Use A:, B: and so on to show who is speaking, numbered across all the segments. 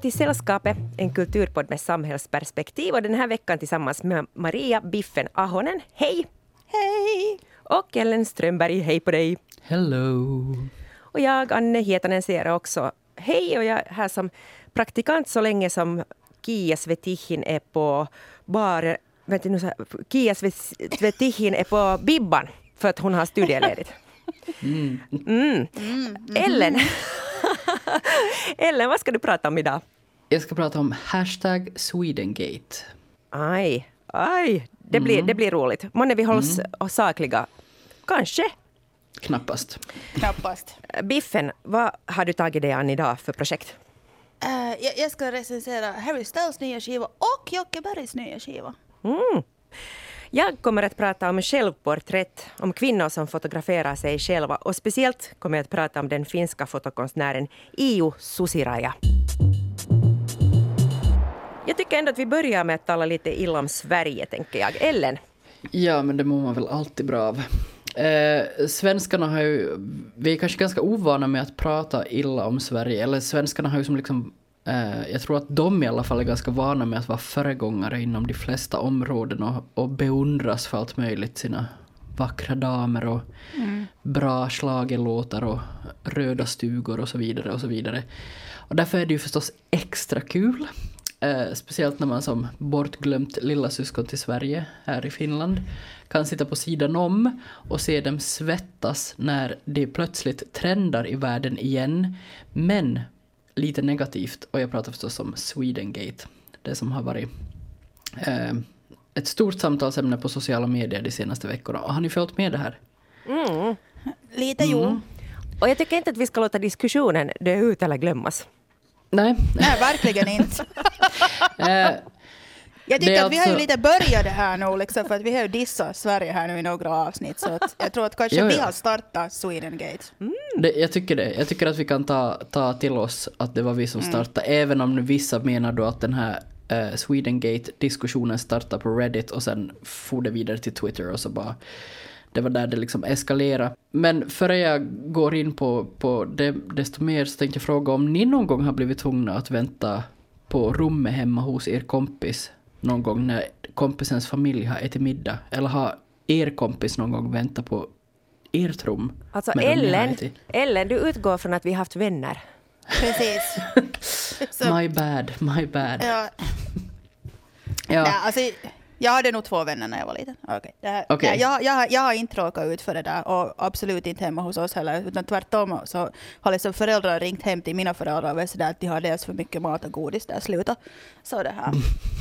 A: Välkomna till Sällskapet, en kulturpodd med samhällsperspektiv och den här veckan tillsammans med Maria Biffen Ahonen. Hej!
B: Hej!
A: Och Ellen Strömberg, hej på dig!
C: Hello!
A: Och jag, Anne Hietanen, säger också hej och jag är här som praktikant så länge som Kia Svetihin är på bar... Vänta nu, Kia Svetihin är på Bibban för att hon har studieledigt. Mm. Mm. Ellen, Ellen, vad ska du prata om idag?
C: Jag ska prata om hashtag Swedengate.
A: Aj, aj. Det blir, mm. det blir roligt. Månne vi hålls mm. sakliga? Kanske.
C: Knappast.
B: Knappast.
A: Biffen, vad har du tagit dig an idag för projekt?
B: Uh, jag, jag, ska recensera Harry Styles nya skiva och Jocke Bergs nya skiva.
A: Mm. Jag kommer att prata om självporträtt, om kvinnor som fotograferar sig själva och speciellt kommer jag att prata om den finska fotokonstnären Iu Susiraja. Jag tycker ändå att vi börjar med att tala lite illa om Sverige, tänker jag. Ellen?
C: Ja, men det mår man väl alltid bra av. Eh, svenskarna har ju, vi är kanske ganska ovana med att prata illa om Sverige, eller svenskarna har ju som liksom Eh, jag tror att de i alla fall är ganska vana med att vara föregångare inom de flesta områden och, och beundras för allt möjligt. Sina vackra damer och mm. bra slagelåtar och röda stugor och så vidare och så vidare. Och därför är det ju förstås extra kul. Eh, speciellt när man som bortglömt lilla syskon till Sverige här i Finland kan sitta på sidan om och se dem svettas när det plötsligt trendar i världen igen. Men lite negativt och jag pratar förstås om Swedengate. Det som har varit eh, ett stort samtalsämne på sociala medier de senaste veckorna. Och har ni följt med det här?
B: Mm. Lite jo. Mm.
A: Och jag tycker inte att vi ska låta diskussionen dö ut eller glömmas.
C: Nej.
B: Nej, verkligen inte. eh, jag tycker att alltså... vi har ju alltså- lite börjat det här nu, liksom, för att vi har ju dissat Sverige här nu i några avsnitt. Så jag tror att kanske jo, vi har startat Swedengate.
C: Mm. Det, jag tycker det. Jag tycker att vi kan ta, ta till oss att det var vi som mm. startade, mm. även om vissa menar då att den här uh, Swedengate-diskussionen startade på Reddit och sen for det vidare till Twitter och så bara det var där det liksom eskalerade. Men före jag går in på, på det desto mer så tänkte jag fråga om ni någon gång har blivit tvungna att vänta på rummet hemma hos er kompis någon gång när kompisens familj har ätit middag? Eller har er kompis någon gång väntat på ert rum?
A: Alltså Ellen, Ellen, du utgår från att vi haft vänner.
B: Precis.
C: my bad, my bad.
B: Ja. ja. Nej, alltså, jag hade nog två vänner när jag var liten. Okay. Här,
C: okay.
B: jag, jag, jag har inte råkat ut för det där och absolut inte hemma hos oss heller. Utan tvärtom så har liksom föräldrar ringt hem till mina föräldrar och varit sådär att de har dels för mycket mat och godis där. Sluta. Så det här.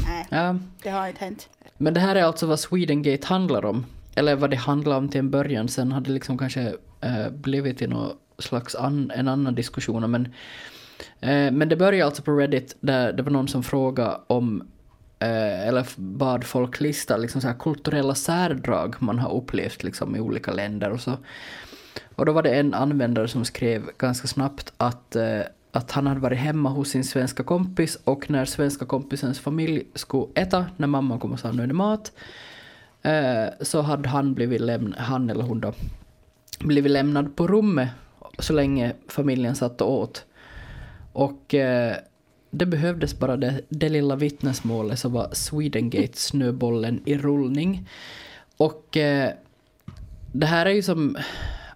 B: Nej, ja. det har inte hänt.
C: Men det här är alltså vad Swedengate handlar om. Eller vad det handlar om till en början. Sen har det liksom kanske äh, blivit till någon slags an, en annan diskussion. Men, äh, men det började alltså på Reddit där det var någon som frågade om Eh, eller bad folk lista liksom så här kulturella särdrag man har upplevt liksom i olika länder och så. Och då var det en användare som skrev ganska snabbt att, eh, att han hade varit hemma hos sin svenska kompis och när svenska kompisens familj skulle äta, när mamman kom och sa nu är det mat, eh, så hade han blivit lämnad, han eller hon då, blivit lämnad på rummet så länge familjen satt och åt. Och det behövdes bara det, det lilla vittnesmålet så var Swedengate-snöbollen i rullning. Och eh, det här är ju som...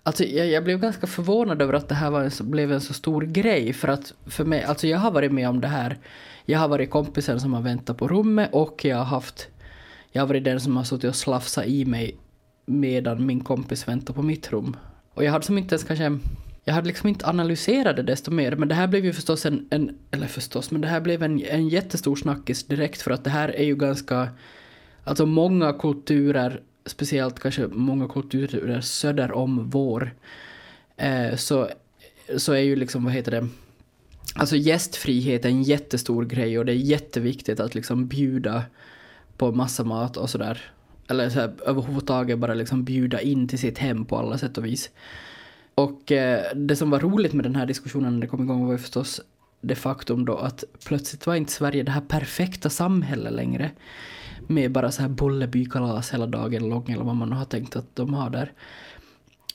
C: Alltså jag, jag, blev ganska förvånad över att det här var en, blev en så stor grej. För att för mig, alltså jag har varit med om det här. Jag har varit kompisen som har väntat på rummet och jag har haft... Jag har varit den som har suttit och slafsat i mig medan min kompis väntar på mitt rum. Och jag hade som inte ens kanske jag hade liksom inte analyserat det desto mer, men det här blev ju förstås en, en eller förstås, men det här blev en, en jättestor snackis direkt för att det här är ju ganska, alltså många kulturer, speciellt kanske många kulturer söder om vår, eh, så, så är ju liksom, vad heter det, alltså gästfrihet är en jättestor grej och det är jätteviktigt att liksom bjuda på massa mat och sådär. Eller så här, överhuvudtaget bara liksom bjuda in till sitt hem på alla sätt och vis. Och eh, det som var roligt med den här diskussionen när det kom igång var ju förstås det faktum då att plötsligt var inte Sverige det här perfekta samhället längre. Med bara så här Bolleby-kalas hela dagen lång eller vad man har tänkt att de har där.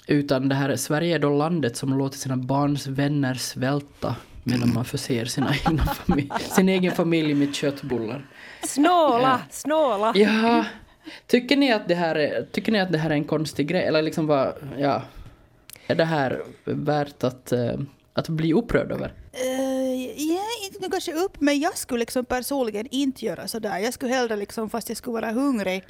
C: Utan det här, Sverige är då landet som låter sina barns vänner svälta medan man förser sina egna familj, sin egen familj med köttbullar.
A: Snåla, snåla.
C: Ja, tycker ni att det här är, tycker ni att det här är en konstig grej? Eller liksom vad, ja, är det här värt att, eh, att bli upprörd över?
B: Uh, ja, inte kanske upp, men jag skulle liksom personligen inte göra sådär. Jag skulle hellre, liksom, fast jag skulle vara hungrig,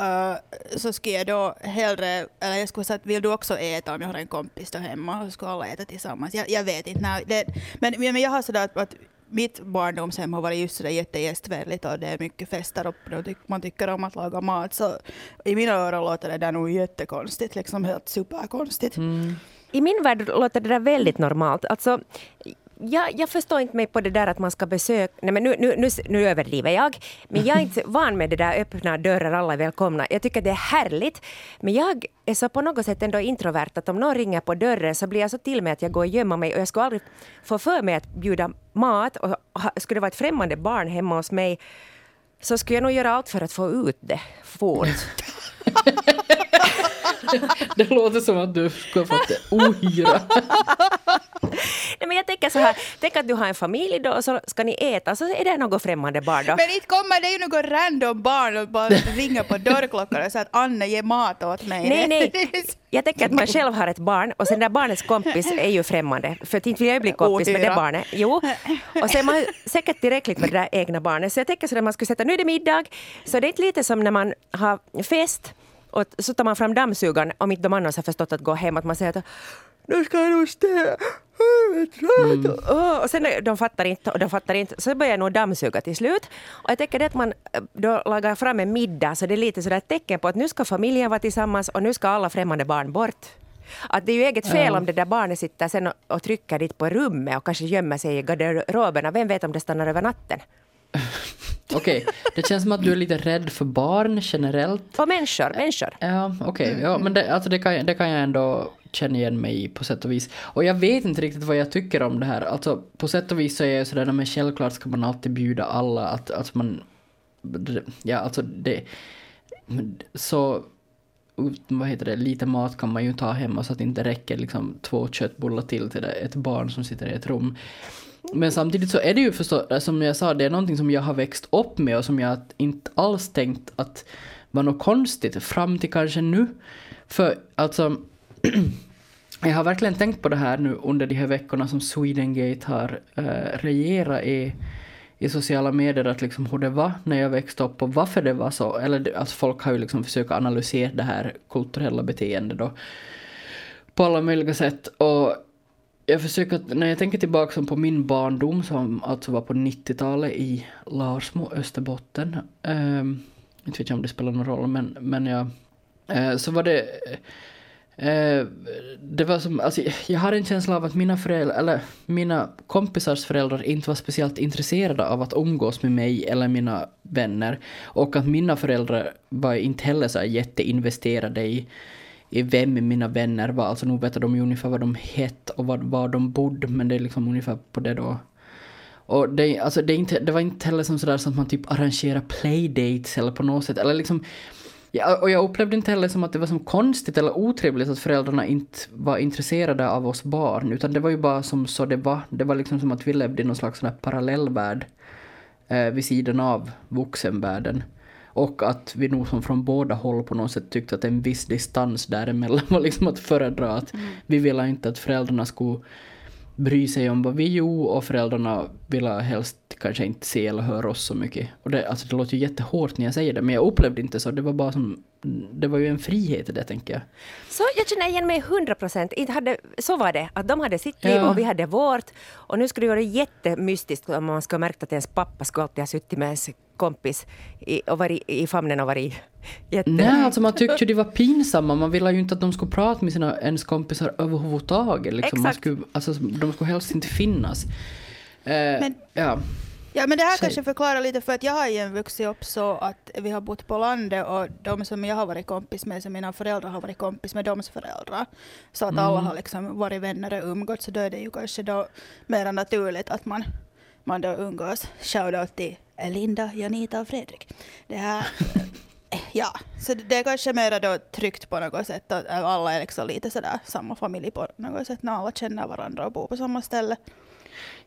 B: uh, så skulle jag då hellre, eller jag skulle säga att vill du också äta om jag har en kompis där hemma, så skulle alla äta tillsammans. Jag, jag vet inte, nej, det, men, men jag har sådär att, att mitt barndomshem har varit just sådär jättegästvänligt och det är mycket fester och man tycker om att laga mat. Så i mina öron låter det där nog jättekonstigt, liksom helt superkonstigt. Mm.
A: I min värld låter det där väldigt normalt. Alltså, jag, jag förstår inte mig på det där att man ska besöka... Nej, men nu, nu, nu, nu överdriver jag. Men jag är inte van med det där öppna dörrar, alla är välkomna. Jag tycker det är härligt. Men jag är så på något sätt ändå introvert att om någon ringer på dörren så blir jag så till med att jag går och gömmer mig och jag skulle aldrig få för mig att bjuda mat och skulle det vara ett främmande barn hemma hos mig så skulle jag nog göra allt för att få ut det fort.
C: det låter som att du skulle fått ohyra.
A: Nej, men jag tänker så här, tänk att du har en familj då och så ska ni äta så är det något främmande barn då.
B: Men inte kommer det ju något random barn och bara ringer på dörrklockan och säger att Anne ger mat åt mig.
A: Nej, nej. Jag tänker att man själv har ett barn och sen där barnets kompis är ju främmande. För inte vill jag ju bli kompis med det barnet. Jo. Och så är man säkert tillräckligt med det där egna barnet. Så jag tänker så att man skulle sätta, nu är det middag. Så det är inte lite som när man har fest och så tar man fram dammsugaren om inte de annars har förstått att gå hem. Att man säger att nu ska jag nog städa. Mm. Och sen de fattar inte och de fattar inte. Så börjar jag nog dammsuga till slut. Och jag tänker det att man eh, då lagar fram en middag så det är lite sådär ett tecken på att nu ska familjen vara tillsammans och nu ska alla främmande barn bort. Att det är ju eget fel mm. om det där barnet sitter sen och, och trycker dit på rummet och kanske gömmer sig i garderoberna. Vem vet om det stannar över natten?
C: Okej, okay. det känns som att du är lite rädd för barn generellt.
A: Och människor, människor.
C: Ja, okej. Okay. Ja, men det, alltså det, kan, det kan jag ändå känna igen mig i på sätt och vis. Och jag vet inte riktigt vad jag tycker om det här. Alltså på sätt och vis så är jag sådär, men självklart ska man alltid bjuda alla att, att man... Ja, alltså det... Så vad heter det, lite mat kan man ju ta hemma så att det inte räcker liksom två köttbullar till till ett barn som sitter i ett rum. Men samtidigt så är det ju förstås, som jag sa, det är någonting som jag har växt upp med och som jag inte alls tänkt att var något konstigt fram till kanske nu. För alltså, jag har verkligen tänkt på det här nu under de här veckorna som Swedengate har eh, regerat i, i sociala medier, att liksom hur det var när jag växte upp och varför det var så. Eller alltså folk har ju liksom försökt analysera det här kulturella beteendet då på alla möjliga sätt. Och jag försöker, när jag tänker tillbaka på min barndom som alltså var på 90-talet i Larsmo, Österbotten. Eh, inte vet jag om det spelar någon roll men, men jag, eh, så var det eh, det var som, alltså, jag har en känsla av att mina föräldrar, eller mina kompisars föräldrar inte var speciellt intresserade av att umgås med mig eller mina vänner. Och att mina föräldrar var inte heller så jätteinvesterade i i vem mina vänner var. Alltså nu vet de ju ungefär vad de hette och var, var de bodde, men det är liksom ungefär på det då. Och det, alltså det, inte, det var inte heller som sådär som att man typ arrangerar playdates eller på något sätt, eller liksom Ja, och jag upplevde inte heller som att det var som konstigt eller otrevligt att föräldrarna inte var intresserade av oss barn, utan det var ju bara som så det var. Det var liksom som att vi levde i någon slags sån här parallellvärld eh, vid sidan av vuxenvärlden. Och att vi nog som från båda håll på något sätt tyckte att en viss distans däremellan var liksom att föredra. Att mm. Vi ville inte att föräldrarna skulle bry sig om vad vi gjorde och föräldrarna ville helst kanske inte se eller höra oss så mycket. Och det, alltså det låter ju jättehårt när jag säger det men jag upplevde inte så. Det var bara som, det var ju en frihet i det tänker jag.
A: Så jag känner igen mig hundra procent. Så var det, att de hade sitt liv ja. och vi hade vårt. Och nu skulle det vara jättemystiskt om man skulle ha märkt att ens pappa skulle alltid ha suttit med ens kompis i, och varit i famnen och varit jätte...
C: Nej, alltså man tyckte ju de var pinsamma. Man ville ju inte att de skulle prata med sina ens kompisar överhuvudtaget. Liksom. Man skulle, alltså, de skulle helst inte finnas. Eh, men, ja.
B: Ja, men det här så. kanske förklarar lite för att jag har ju vuxit upp så att vi har bott på landet och de som jag har varit kompis med, som mina föräldrar har varit kompis med deras föräldrar. Så att mm. alla har liksom varit vänner och umgåtts så då är det ju kanske då mer naturligt att man, man då umgås. Shoutout till Linda, Janita och Fredrik. Det här, Ja, så det är kanske mer då tryggt på något sätt att alla är liksom lite sådär samma familj på något sätt när alla känner varandra och bor på samma ställe.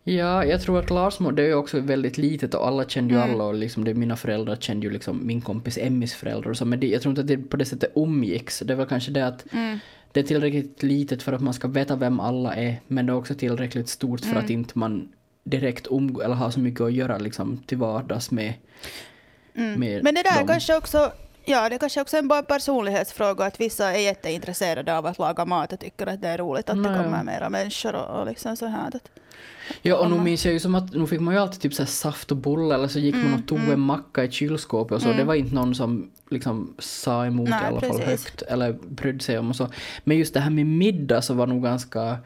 C: Ja, jag tror att Larsmo, det är ju också väldigt litet och alla kände ju
B: Mm.
C: alla och liksom det, mina föräldrar kände ju liksom min kompis Emmys föräldrar och så, men det, jag tror inte att det på det sättet umgicks. Det väl kanske det att
B: Mm.
C: det är tillräckligt litet för att man ska veta vem alla är, men det är också tillräckligt stort för
B: Mm.
C: att inte man direkt umgås eller har så mycket att göra liksom till vardags med,
B: Mm.
C: med
B: Men det där
C: dem.
B: kanske också, ja det kanske också är en bara personlighetsfråga att vissa är jätteintresserade av att laga mat och tycker att det är roligt att
C: Nej.
B: det kommer mera människor och, och liksom så här. Att,
C: Ja, och nu
B: man-
C: minns jag ju som att nu fick man ju alltid typ så saft och bulle eller så gick man
B: Mm,
C: och tog
B: mm.
C: en macka i kylskåpet och så.
B: Mm.
C: Det var inte någon som liksom sa emot
B: Nej,
C: i alla fall
B: precis.
C: högt eller brydde sig om och så. Men just det här med middag så var nog ganska...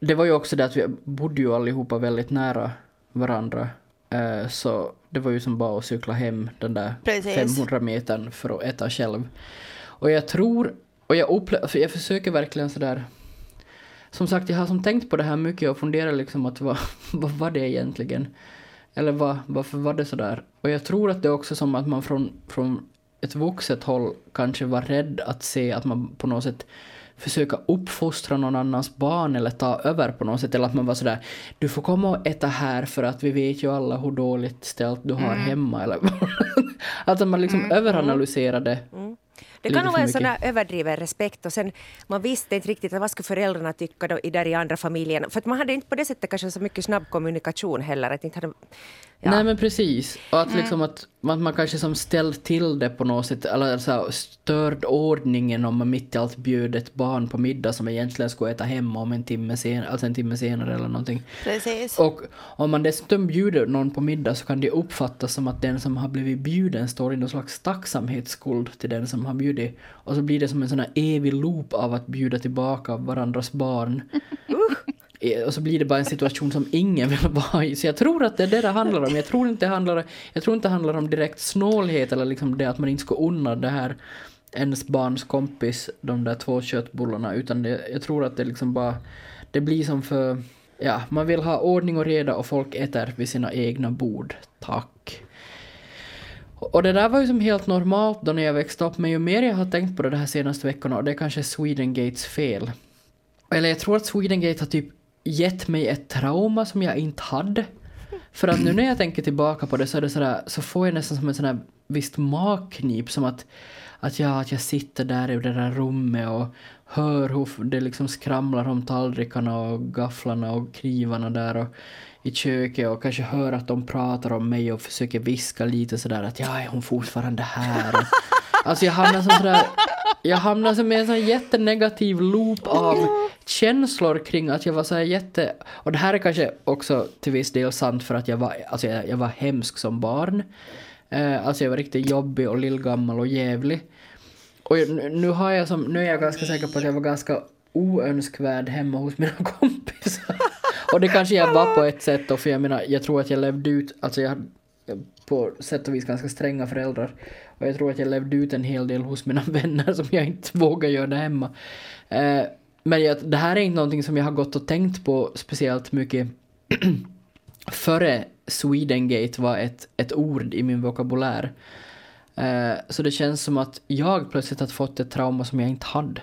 C: Det var ju också det att vi bodde ju allihopa väldigt nära varandra. Eh, så det var ju som bara att cykla hem den där
B: Precis.
C: 500 metern för att äta själv. Och jag tror, och jag upplever, för jag försöker verkligen sådär som sagt, jag har som tänkt på det här mycket och funderat liksom att vad, vad var det egentligen? Eller vad, varför var det sådär? Och jag tror att det är också som att man från, från ett vuxet håll kanske var rädd att se att man på något sätt försöka uppfostra någon annans barn eller ta över på något sätt. Eller att man var sådär, du får komma och äta här för att vi vet ju alla hur dåligt ställt du har hemma. Eller att man liksom överanalyserade.
A: Det kan nog vara en sån här överdriven respekt och sen man visste inte riktigt vad skulle föräldrarna tycka då, i där i andra familjen. För att man hade inte på det sättet kanske så mycket snabb kommunikation heller. Att inte hade, ja.
C: Nej men precis. Och att liksom att, att man kanske som ställt till det på något sätt, eller så störd ordningen om man mitt i allt bjöd ett barn på middag som egentligen skulle äta hemma om en timme senare, alltså en timme senare eller någonting.
B: precis.
C: Och om man dessutom bjuder någon på middag så kan det uppfattas som att den som har blivit bjuden står i någon slags tacksamhetsskuld till den som har bjudit. Och så blir det som en sån här evig loop av att bjuda tillbaka varandras barn. Eh, Och så blir det bara en situation som ingen vill vara i. Så jag tror att det är det det handlar om. Jag tror inte det handlar, jag tror inte det handlar om direkt snålhet eller liksom det att man inte ska unna det här ens barns kompis de där två köttbullarna utan det, jag tror att det liksom bara det blir som för ja, man vill ha ordning och reda och folk äter vid sina egna bord. Tack. Och det där var ju som helt normalt då när jag växte upp men ju mer jag har tänkt på det de här senaste veckorna och det är kanske Swedengates fel. Eller jag tror att Swedengate har typ gett mig ett trauma som jag inte hade. För att nu när jag tänker tillbaka på det så är det sådär, så får jag nästan som en sån här visst magknip som att, att, ja, att jag sitter där i det där rummet och hör hur det liksom skramlar om tallrikarna och gafflarna och knivarna där och i köket och kanske hör att de pratar om mig och försöker viska lite sådär att ja, är hon fortfarande här? Alltså jag hamnar som sådär, jag hamnar som i en sån jättenegativ loop av känslor kring att jag var så här jätte... Och det här är kanske också till viss del sant för att jag var, alltså jag, jag var hemsk som barn. Eh, alltså jag var riktigt jobbig och lillgammal och jävlig. Och nu har jag som, nu är jag ganska säker på att jag var ganska oönskvärd hemma hos mina kompisar. och det kanske jag var på ett sätt då, för jag menar, jag tror att jag levde ut, alltså jag hade på sätt och vis ganska stränga föräldrar. Och jag tror att jag levde ut en hel del hos mina vänner som jag inte vågar göra hemma. Eh, men jag, det här är inte någonting som jag har gått och tänkt på speciellt mycket före Swedengate var ett, ett ord i min vokabulär. Eh, så det känns som att jag plötsligt har fått ett trauma som jag inte hade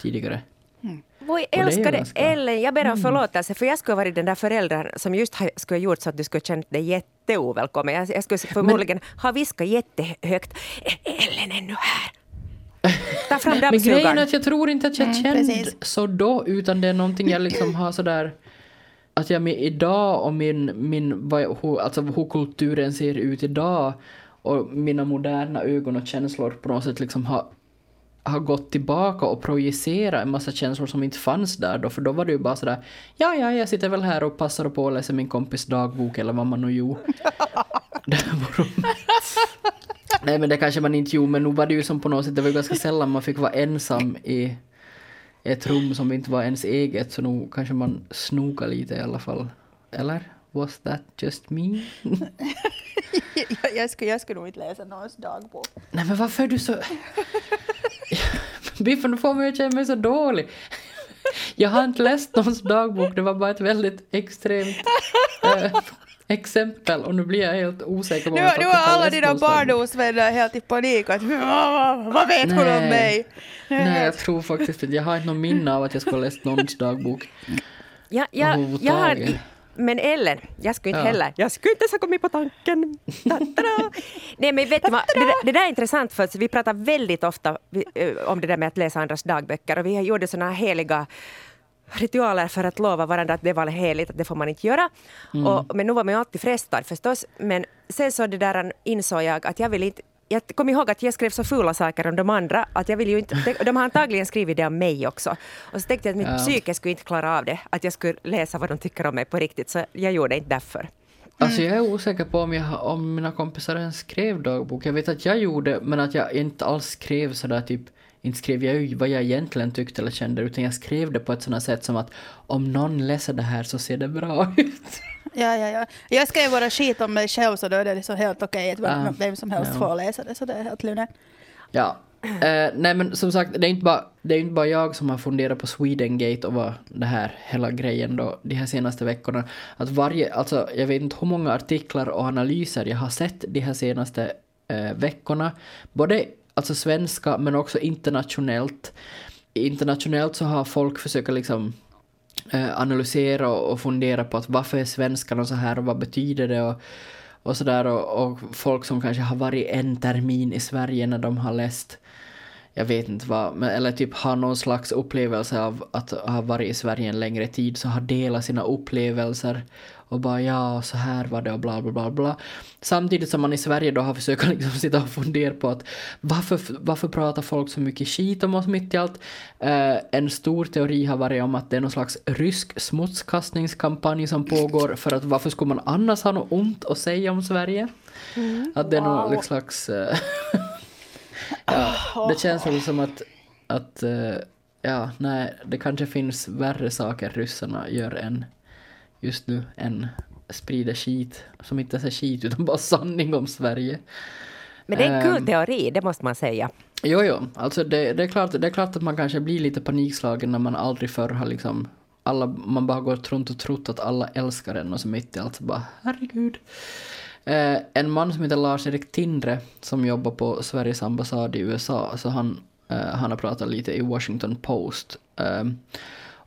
C: tidigare. Är ju
A: älskade
C: ganska- Mm.
A: Ellen, jag ber om förlåtelse för jag skulle ha varit den där föräldern som just skulle ha gjort så att du skulle känt dig jätteovälkommen. Jag, jag skulle förmodligen ha viskat jättehögt. "Är Ellen ännu här? Ta fram
C: Men grejen är att jag tror inte att jag
B: Mm,
C: kände
B: precis.
C: så då, utan det är någonting jag liksom har sådär att jag med idag och min, min vad, hur, alltså hur kulturen ser ut idag och mina moderna ögon och känslor på något sätt liksom har, har gått tillbaka och projicerat en massa känslor som inte fanns där då, för då var det ju bara sådär ja, ja, jag sitter väl här och passar på att läsa min kompis dagbok eller vad man nu gjorde. Nej men det kanske man inte gjorde, men nu var det ju som på något sätt, det var ju ganska sällan man fick vara ensam i ett rum som inte var ens eget, så nu kanske man snoka lite i alla fall. Eller? Was that just me?
B: jag, jag, skulle, jag skulle nog inte läsa någons dagbok.
C: Nej men varför är du så... Biffen, du får mig att känna mig så dålig. Jag har inte läst någons dagbok, det var bara ett väldigt extremt, äh, exempel och nu blir jag helt osäker på
B: Nu, nu är alla dina
C: har
B: barndomsvänner helt i panik. Att, "Vad- vad vet hon om
C: Nej.
B: mig?
C: Nej, jag tror faktiskt inte. Jag har inte någon minne av att jag skulle ha läst någons dagbok.
A: Ja, ja, jag har. Men Ellen, jag skulle inte
C: Ja.
A: heller, jag skulle inte ens ha kommit på tanken. Nej men vet du vad, det, det där är intressant för vi pratar väldigt ofta eh, om det där med att läsa andras dagböcker och vi har gjort sådana här heliga ritualer för att lova varandra att det var heligt, att det får man inte göra. Och, men nu var man ju alltid frestad förstås. Men sen så det där insåg jag att jag vill inte jag kom ihåg att jag skrev så fula saker om de andra att jag vill ju inte, de har antagligen skrivit det om mig också. Och så tänkte jag att mitt
C: Ja.
A: psyke skulle inte klara av det, att jag skulle läsa vad de tycker om mig på riktigt, så jag gjorde inte därför.
C: Alltså jag är osäker på om, jag, om mina kompisar ens skrev dagbok. Jag vet att jag gjorde, men att jag inte alls skrev sådär typ, inte skrev jag ju vad jag egentligen tyckte eller kände, utan jag skrev det på ett sådant sätt som att om någon läser det här så ser det bra ut.
B: Ja, ja, ja. Jag skrev bara skit om mig själv så då är det liksom helt okej att vem,
C: Ah,
B: vem som helst
C: ja.
B: får läsa det. Så det är helt lugnt.
C: Ja. Eh, nej men som sagt, det är, inte bara, det är inte bara jag som har funderat på Swedengate och vad det här hela grejen då de här senaste veckorna. Att varje, alltså jag vet inte hur många artiklar och analyser jag har sett de här senaste eh, veckorna. Både alltså svenska men också internationellt. Internationellt så har folk försökt liksom Eh, analysera och, fundera på att varför är svenskarna så här och vad betyder det? Och, och sådär och, och folk som kanske har varit en termin i Sverige när de har läst jag vet inte vad, men, eller typ har någon slags upplevelse av att ha varit i Sverige en längre tid så har delat sina upplevelser och bara ja, så här var det och bla bla bla bla. Samtidigt som man i Sverige då har försökt liksom sitta och fundera på att varför, varför pratar folk så mycket skit om oss mitt i allt? Eh, en stor teori har varit om att det är någon slags rysk smutskastningskampanj som pågår för att varför skulle man annars ha något ont att säga om Sverige? Att det är någon
B: Wow.
C: slags... eh, ja, det känns väl som att, att eh, ja, nej, det kanske finns värre saker ryssarna gör än just nu än sprida skit som inte ens är skit utan bara sanning om Sverige.
A: Men det är en kul
C: Ehm.
A: teori, det måste man säga.
C: Jo, jo, alltså det, det, är klart, det är klart att man kanske blir lite panikslagen när man aldrig förr har liksom alla, man bara går runt och trott att alla älskar en och så mitt i allt så bara herregud. Eh, en man som heter Lars-Erik Tindre som jobbar på Sveriges ambassad i USA, så han, eh, han har pratat lite i Washington Post. Eh,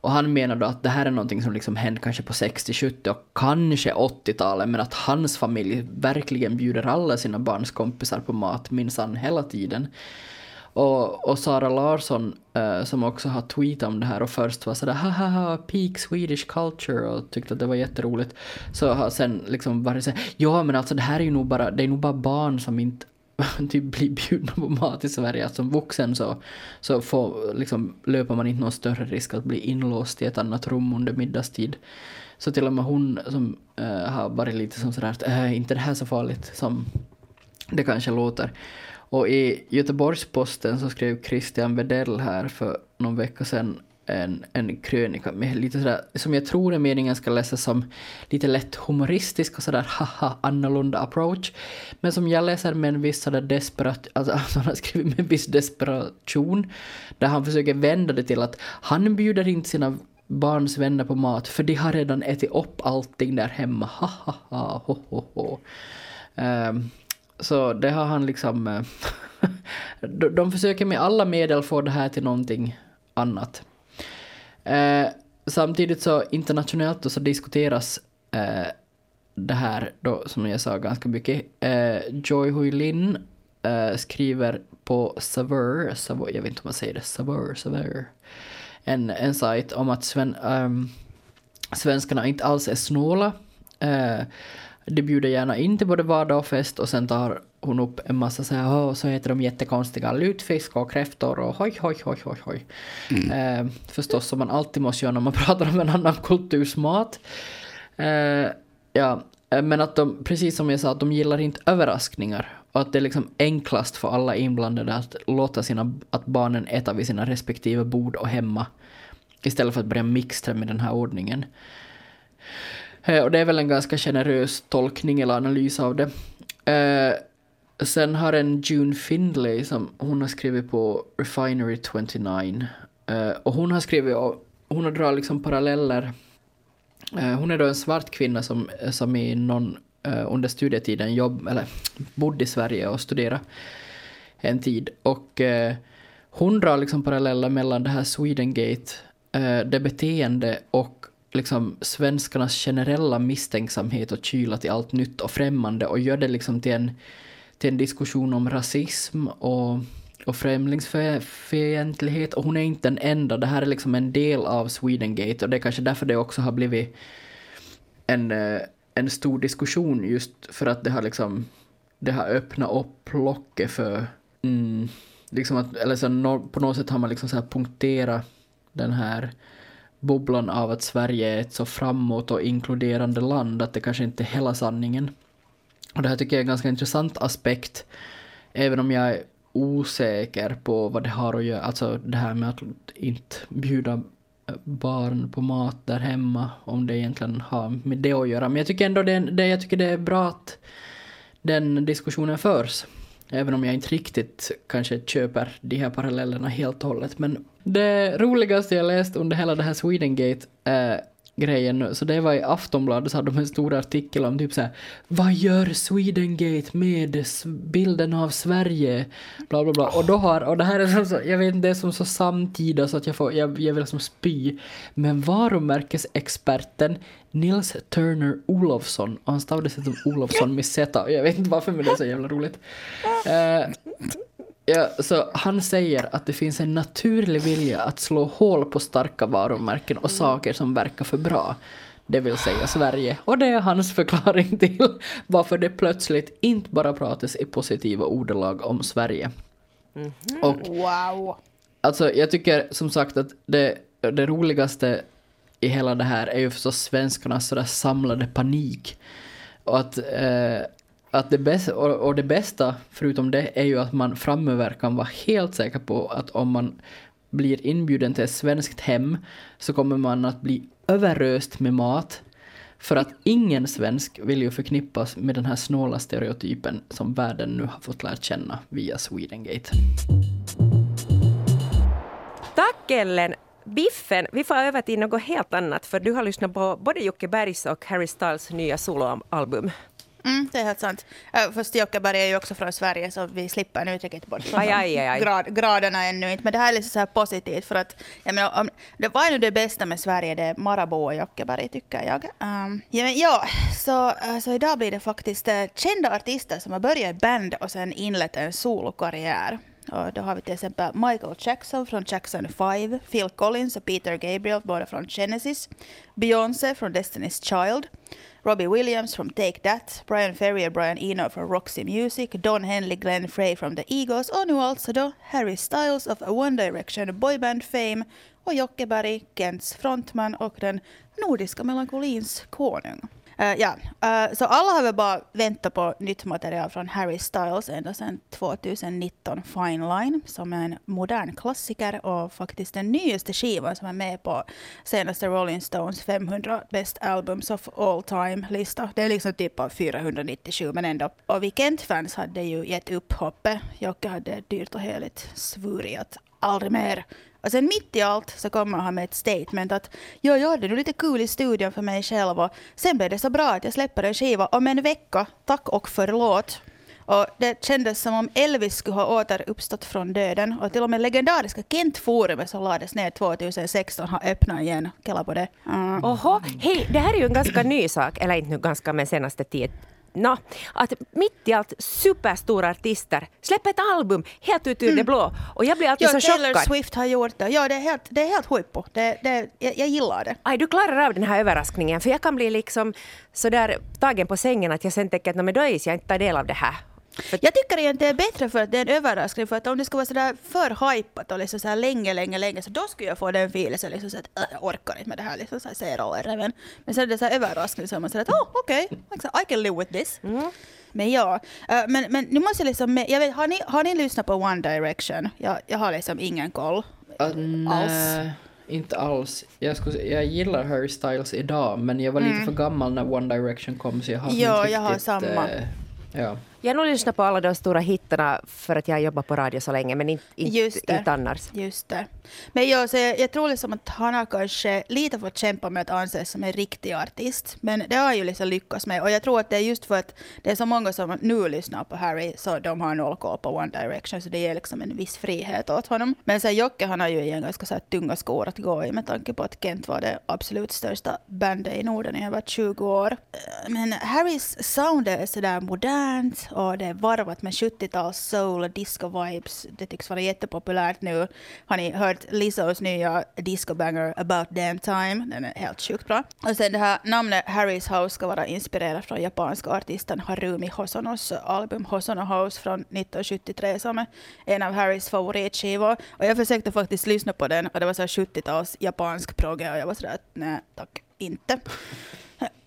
C: och han menar då att det här är någonting som liksom hände kanske på 60, 70 och kanske 80-talet men att hans familj verkligen bjuder alla sina barns kompisar på mat minsann hela tiden. Och, och Sara Larsson eh, som också har tweetat om det här och först var sådär haha peak Swedish culture och tyckte att det var jätteroligt. Så har sen liksom varit såhär ja men alltså det här är ju nog bara, det är nog bara barn som inte typ blir bjudna på mat i Sverige. Att som vuxen så, så får, liksom, löper man inte någon större risk att bli inlåst i ett annat rum under middagstid. Så till och med hon som äh, har varit lite som sådär att äh, inte det här så farligt som det kanske låter. Och i Göteborgs-Posten så skrev Christian Wedell här för någon vecka sedan en, en krönika med lite sådär, som jag tror är meningen ska läsas som lite lätt humoristisk och sådär haha annorlunda approach. Men som jag läser med en viss sådär desperat, alltså, han har skrivit med en viss desperation. Där han försöker vända det till att han bjuder inte sina barns vänner på mat för de har redan ätit upp allting där hemma. Ha ha ha ho ho ho. Um, så det har han liksom... Eh, de, de försöker med alla medel få det här till någonting annat. Eh, samtidigt så internationellt då så diskuteras eh, det här då som jag sa ganska mycket. Eh, Joy Hui Lin eh, skriver på Saveur, Saveur, jag vet inte om man säger det, Saveur, Saveur. En, en sajt om att sven, um, svenskarna inte alls är snåla. Eh, de bjuder gärna in till både vardag och fest och sen tar hon upp en massa så här, "Åh, så heter de jättekonstiga lutfisk och kräftor och hoj, hoj, hoj, hoj, hoj. Eh, förstås som man alltid måste göra när man pratar om en annan kulturs mat. Eh, ja, eh, men att de, precis som jag sa, att de gillar inte överraskningar. Och att det är liksom enklast för alla inblandade att låta sina, att barnen äta vid sina respektive bord och hemma. Istället för att börja mixtra med den här ordningen. Eh, Och det är väl en ganska generös tolkning eller analys av det. Sen har en June Findlay som hon har skrivit på Refinery 29. Uh, eh, och hon har skrivit och hon har dragit liksom paralleller Uh, hon är då en svart kvinna som, som i någon, uh, under studietiden jobb, eller bodde i Sverige och studerade en tid. Och hon drar liksom paralleller mellan det här Swedengate, det beteende och liksom svenskarnas generella misstänksamhet och kyla till allt nytt och främmande och gör det liksom till en, till en diskussion om rasism och, och främlingsfientlighet. Och hon är inte den enda, det här är liksom en del av Swedengate. Och det är kanske därför det också har blivit en, eh, en stor diskussion. Just för att det har liksom det har öppnat upp locket för mm, liksom att, eller så no, på något sätt har man liksom så här punkterat den här bubblan av att Sverige är ett så framåt och inkluderande land att det kanske inte är hela sanningen. Och det här tycker jag är en ganska intressant aspekt, även om jag är osäker på vad det har att göra, alltså det här med att inte bjuda eh, barn på mat där hemma, om det egentligen har med det att göra. Men jag tycker ändå det, det, jag tycker det är bra att den diskussionen förs. Även om jag inte riktigt kanske köper de här parallellerna helt och hållet. Men det roligaste jag läst under hela det här Swedengate äh, grejen nu, så det var i Aftonbladet så hade de en stor artikel om typ så här, vad gör Swedengate med bilden av Sverige? Bla bla bla. Och då har, och det här är som så, jag vet inte, det är som så samtida så att jag får, jag, jag vill som spy. Men varumärkesexperten Nils Turner Olofsson, och han stavade sig som Olofsson med Z, jag vet inte varför men det är så jävla roligt. Uh, Ja, så han säger att det finns en naturlig vilja att slå hål på starka varumärken och saker som verkar för bra. Det vill säga Sverige. Och det är hans förklaring till varför det plötsligt inte bara pratas i positiva ordalag om Sverige.
B: Mm -hmm. Och, wow!
C: Alltså jag tycker som sagt att det, det roligaste i hela det här är ju förstås svenskarnas sådär samlade panik. Och att eh, att det bästa, och det bästa förutom det är ju att man framöver kan vara helt säker på att om man blir inbjuden till ett svenskt hem så kommer man att bli överöst med mat. För att ingen svensk vill ju förknippas med den här snåla stereotypen som världen nu har fått lära känna via Swedengate.
A: Tack Ellen! Biffen, vi får över till något helt annat för du har lyssnat på både Jocke Bergs och Harry Styles nya soloalbum.
B: Mm, det är helt sant. Uh, fast Jockeberg är ju också från Sverige så vi slipper nu riktigt bort
A: från aj, aj, aj.
B: Grad, graderna ännu inte. Men det här är lite så här positivt för att jag menar, om, det var nu det bästa med Sverige, det är Marabou och Jockeberg tycker jag. Um, ja, men, ja så, uh, så idag blir det faktiskt uh, kända artister som har börjat i band och sen inlett en solokarriär. Och då har vi till exempel Michael Jackson från Jackson 5, Phil Collins och Peter Gabriel båda från Genesis, Beyoncé från Destiny's Child, Robbie Williams from Take That, Brian Ferry och Brian Eno från Roxy Music, Don Henley, Glenn Frey från The Eagles och nu alltså då Harry Styles of One Direction boyband fame och Jocke Berg, Kents frontman och den nordiska melankolins konung. Uh, ja, uh, så alla har väl bara väntat på nytt material från Harry Styles ända sedan 2019 Fine Line som är en modern klassiker och faktiskt den nyaste skivan som är med på senaste Rolling Stones 500 Best Albums of All Time-lista. Det är liksom typ av 497 men ändå. Och vi Kent-fans hade ju gett upp hoppet. Jocke hade dyrt och heligt svurit att aldrig mer och sen mitt i allt så kommer han med ett statement att jag gjorde nu lite kul i studion för mig själv och sen blev det så bra att jag släpper en skiva om en vecka. Tack och förlåt. Och det kändes som om Elvis skulle ha återuppstått från döden. Och till och med legendariska Kent-forumet som lades ner 2016 har öppnat igen. Kalla på det.
A: Mm. Oho, hej, det här är ju en ganska ny sak, eller inte nu ganska men senaste tiden no, att mitt i allt superstora artister släpper ett album helt ut ur mm. det blå. Och jag blir alltid
B: ja,
A: så
B: Taylor
A: chockad.
B: Swift har gjort det. Ja, det är helt, det är helt huippo. Det, det, jag, jag gillar det.
A: Aj, du klarar av den här överraskningen. För jag kan bli liksom sådär tagen på sängen att jag sen tänker att men då är jag inte tar del av det här.
B: Jag tycker egentligen det är bättre för att det är en överraskning. För att om det skulle vara sådär för hypat och liksom så länge, länge, länge så då skulle jag få den filen så liksom så att äh, jag orkar inte med det här liksom så här ser Men sen är det så här överraskning så man säger att oh, okej, okay, I can live with this. Mm. Men ja, uh, men, men nu måste jag liksom, jag vet, har, ni, har ni lyssnat på One Direction? Jag, jag har liksom ingen koll
C: uh, alls. Inte alls. Jag, skulle, jag gillar Harry Styles idag men jag var lite mm. för gammal när One Direction kom så jag har
B: ja, inte riktigt... Ja, jag har samma. Uh,
C: ja.
A: Jag har nog lyssnat på alla de stora hittarna för att jag har jobbat på radio så länge, men inte, inte, inte annars.
B: Just det. Men jag, så jag, jag tror liksom att han har kanske lite fått kämpa med att anses som en riktig artist. Men det har ju liksom lyckats med. Och jag tror att det är just för att det är så många som nu lyssnar på Harry, så de har noll koll på One Direction, så det ger liksom en viss frihet åt honom. Men sen Jocke, han har ju igen ganska så här tunga skor att gå i med tanke på att Kent var det absolut största bandet i Norden i över 20 år. Men Harrys sound är sådär modernt och det är varvat med 70-tals soul och disco-vibes. Det tycks vara jättepopulärt nu. Har ni hört Lizzos nya disco-banger About Damn Time? Den är helt sjukt bra. Och sen det här namnet Harrys House ska vara inspirerat från japanska artisten Harumi Hosonos album Hosono House från 1973 som är en av Harrys favoritskivor. Och jag försökte faktiskt lyssna på den och det var så 70-tals japansk progge och jag var sådär att nej tack, inte.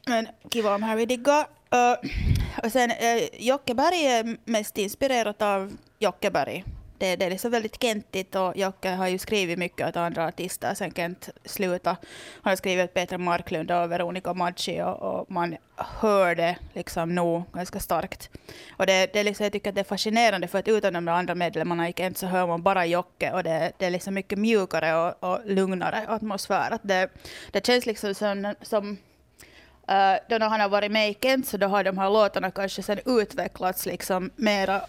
B: Men kiva om Harry diggar. Uh, och sen uh, Jockeberg är eh, mest inspirerat av Jockeberg. Det, det är liksom väldigt kentigt och Jocke har ju skrivit mycket åt andra artister sen Kent slutade. Han har skrivit åt Petra Marklund och Veronica Maggi och, och man hör det liksom nog ganska starkt. Och det, det liksom, jag tycker att det är fascinerande för att utan de andra medlemmarna i Kent så hör man bara Jocke och det, det är liksom mycket mjukare och, och lugnare atmosfär. Att det, det känns liksom som, som Uh, då när han har varit med i Kent så då har de här låtarna kanske sen utvecklats liksom mera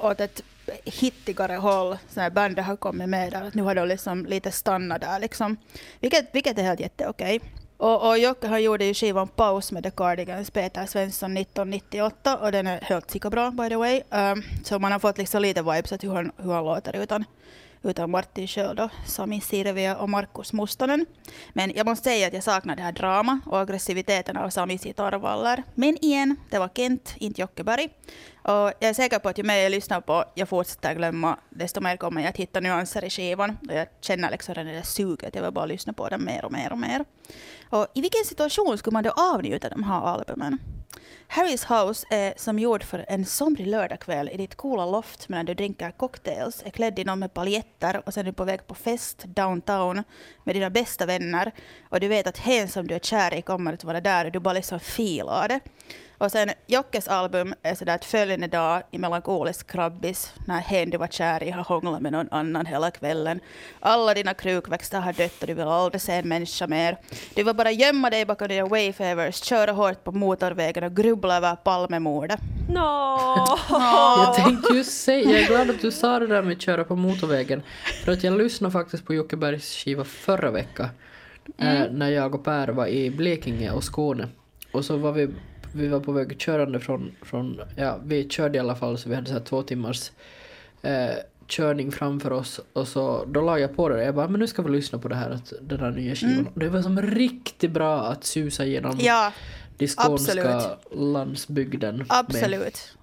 B: åt ett hittigare håll. Så här bandet har kommit med där, nu har de liksom lite stannat där liksom. Vilket, vilket är helt jätteokej. Och, och Jocke han gjorde ju skivan Paus med The Cardigans, Peter Svensson 1998 och den är helt bra by the way. Um, så man har fått liksom lite vibes att hur han, hur han låter utan utan Martin själv då, Sami Sirviö och Markus Mustonen. Men jag måste säga att jag saknar det här drama och aggressiviteten av Samis gitarrvaller. Men igen, det var Kent, inte Jockeberg. Och jag är säker på att ju mer jag lyssnar på, jag fortsätter glömma, desto mer kommer jag att hitta nyanser i skivan. Och jag känner liksom det där suget, jag vill bara lyssna på den mer och mer och mer. Och i vilken situation skulle man då avnjuta de här albumen? Harrys House är som gjord för en somrig lördagkväll i ditt coola loft medan du dricker cocktails, är klädd i någon med paljetter och sen är du på väg på fest downtown med dina bästa vänner och du vet att hen som du är kär i kommer att vara där och du bara liksom filar det. Och sen Jockes album är sådär att följande dag i melankolisk krabbis när hen du var kär i har hånglat med någon annan hela kvällen. Alla dina krukväxter har dött och du vill aldrig se en människa mer. Du vill bara gömma dig bakom dina wayfavers, köra hårt på motorvägen och grubbla över Palmemordet.
A: No.
C: Jag tänkte just säga, jag är glad att du sa det där med att köra på motorvägen. För att jag lyssnade faktiskt på Jockebergs skiva förra veckan. Eh, när jag och Per var i Blekinge och Skåne. Och så var vi, vi var på väg körande från, från, ja vi körde i alla fall så vi hade så här två timmars eh, körning framför oss. Och så då la jag på det jag bara, men nu ska vi lyssna på det här, att, den här nya skivan. Och det var som riktigt bra att susa genom
B: Ja,
C: de skånska
B: absolut.
C: landsbygden. med.
B: absolut.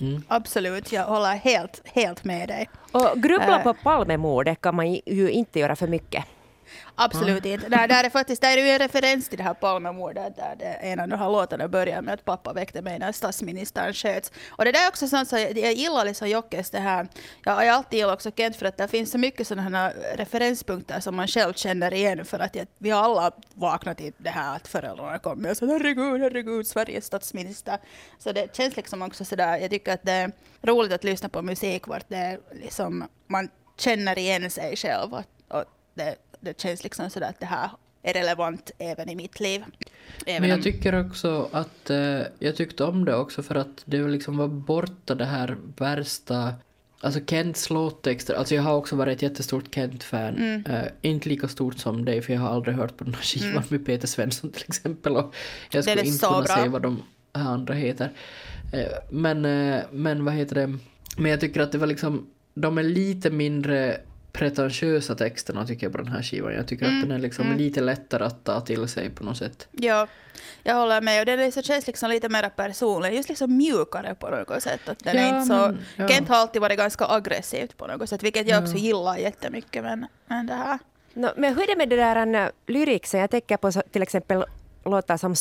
C: Mm.
B: Absolut, jag håller helt, helt med dig.
A: Och grubbla
B: Äh.
A: på Palmemordet kan man ju inte göra för mycket.
B: Absolut inte. Där, där är faktiskt där är ju en referens till det här Palmemordet där det, en av de här låtarna börjar med att pappa väckte mig när statsministern sköts. Och det där är också sånt så jag, jag gillar liksom Jockes det här. Jag har alltid gillat också Kent för att det finns så mycket sådana här referenspunkter som man själv känner igen för att jag, vi har alla vaknat i det här att föräldrarna kommer och så herregud, herregud, Sveriges statsminister. Så det känns liksom också sådär, jag tycker att det är roligt att lyssna på musik vart det är liksom, man känner igen sig själv och, och det, det känns liksom sådär att det här är relevant även i mitt liv. Även
C: Men jag
B: om-
C: tycker också att eh, jag tyckte om det också för att det liksom var borta det här värsta Alltså Kents låttexter, alltså jag har också varit ett jättestort Kent-fan.
B: Mm.
C: Eh, inte lika stort som dig för jag har aldrig hört på den här skivan med Peter Svensson till exempel. Och jag skulle inte kunna
B: bra.
C: säga vad de andra heter. Eh, men, eh, men vad heter det? Men jag tycker att det var liksom, de är lite mindre pretentiösa texterna tycker jag på den här skivan. Jag tycker
B: Mm,
C: att den är liksom lite lättare att ta till sig på något sätt.
B: Ja, jag håller med. Och den liksom känns liksom lite mer personlig, just liksom mjukare på något sätt. Att den är
C: Ja,
B: inte så,
C: men, ja.
B: Kent har alltid varit ganska aggressivt på något sätt, vilket jag också gillar jättemycket. Men, men det här...
A: No, men hur är det med det där lyriksen? Jag tänker på så, till exempel låtar som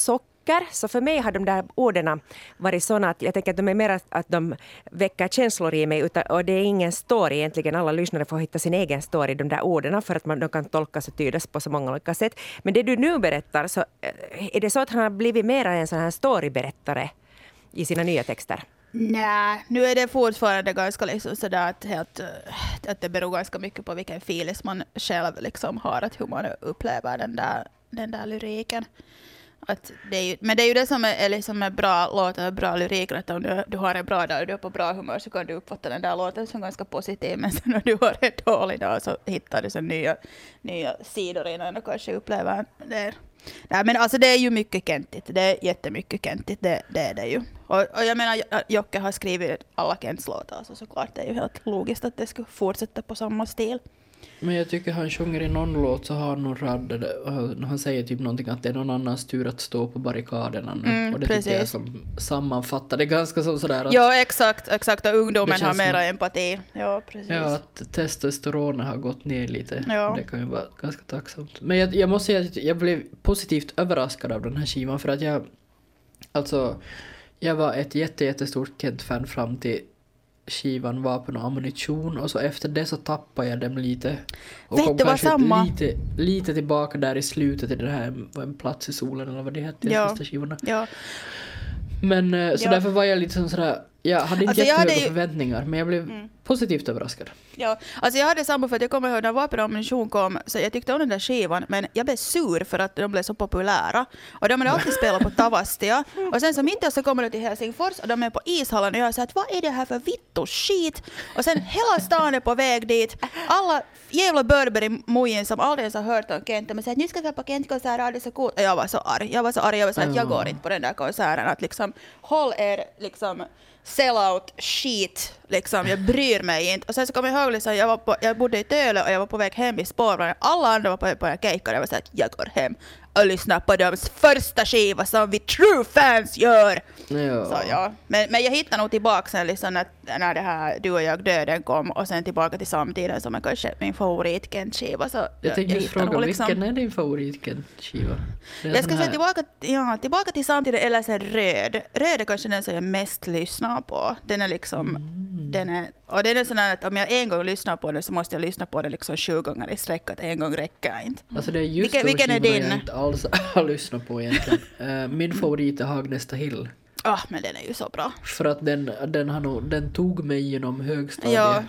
A: böcker. Så för mig har de där orden varit sådana att jag tänker att de är mer att, de väcker känslor i mig. Utan, och det är ingen story egentligen. Alla lyssnare får hitta sin egen story, i de där orden, för att man, de kan tolkas och tydas på så många olika sätt. Men det du nu berättar, så eh, är det så att han har blivit mer en sån här storyberättare i sina nya texter?
B: Nej, nu är det fortfarande ganska liksom sådär att, helt, eh, att det beror ganska mycket på vilken filis man själv liksom har, att hur man upplever den där, den där lyriken. Att det är ju, men det är ju det som är, är liksom en bra låt och bra lyrik, att om du, du har en bra dag och du är på bra humör så kan du uppfatta den där låten som ganska positiv, men sen när du har en dålig dag så hittar du så nya, nya sidor innan du kanske upplever det. Nej, men alltså det är ju mycket kentigt. Det är jättemycket kentigt, det, det är det ju. Och, och jag menar, Jocke har skrivit alla Kents låtar, så såklart det är ju helt logiskt att det skulle fortsätta på samma stil.
C: Men jag tycker han sjunger i någon låt så har han någon rad han säger typ någonting att det är någon annans tur att stå på barrikaderna nu. Mm, och det precis. tycker jag som sammanfattar det ganska som sådär att...
B: Ja exakt, exakt och ungdomen har mera empati. Ja precis.
C: Ja att testosteronet har gått ner lite. Ja. Det kan ju vara ganska tacksamt. Men jag, jag måste säga att jag blev positivt överraskad av den här skivan för att jag alltså jag var ett jätte, jättestort Kent-fan fram till skivan Vapen och ammunition och så efter det så tappade jag dem lite. Och
B: Vet kom kanske samma.
C: Lite, lite tillbaka där i slutet i det här En plats i solen eller vad det hette, ja. sista skivorna.
B: Ja.
C: Men eh, så ja. därför var jag lite sådär jag hade inte alltså, jättehöga ju... förväntningar, men jag blev mm. Positivt överraskad.
B: Ja, alltså jag hade samma för att jag kommer ihåg när Vapen och ammunition kom, så jag tyckte om den där skivan, men jag blev sur för att de blev så populära. Och de hade alltid spelat på Tavastia. Och sen som inte så kommer de till Helsingfors och de är på ishallen och jag sa att vad är det här för vittu skit? Och sen hela stan är på väg dit. Alla jävla Burberry-mojin som aldrig ens har hört om Kent, men säger att nu ska vi på Kent-konsert, det är så coolt. Och jag var så arg. Jag var så arg, jag var så att jag går inte på den där konserten. Att liksom, håll er liksom sellout shit, liksom. Jag bryr mig inte. Och sen så kommer jag ihåg, liksom, jag, var på, jag bodde i Töle och jag var på väg hem i spårvagnen. Alla andra var på, på en kejka och jag var såhär, jag går hem och lyssnar på deras första skiva som vi true fans gör. Ja. Så, ja. Men, men jag hittade nog tillbaka sen liksom när, när det här Du och jag döden kom och sen tillbaka till samtiden som är kanske min favorit Kent-skiva.
C: Så jag tänkte just fråga, liksom, vilken är din favorit Kent-skiva?
B: Jag ska säga tillbaka, ja, tillbaka till samtiden eller sen Röd. Röd är kanske den som jag mest lyssnar på. Den är liksom, mm. den är, och den är sån att om jag en gång lyssnar på den så måste jag lyssna på den liksom sju gånger i sträck, att en gång räcker inte.
C: Alltså det är just vilken, vilken är din? Alls har lyssnat på egentligen. Uh, min favorit är Hagnesta Hill.
B: Ja, ah, men den är ju så bra.
C: För att den, den, har nog, den tog mig genom högstadiet. Ja.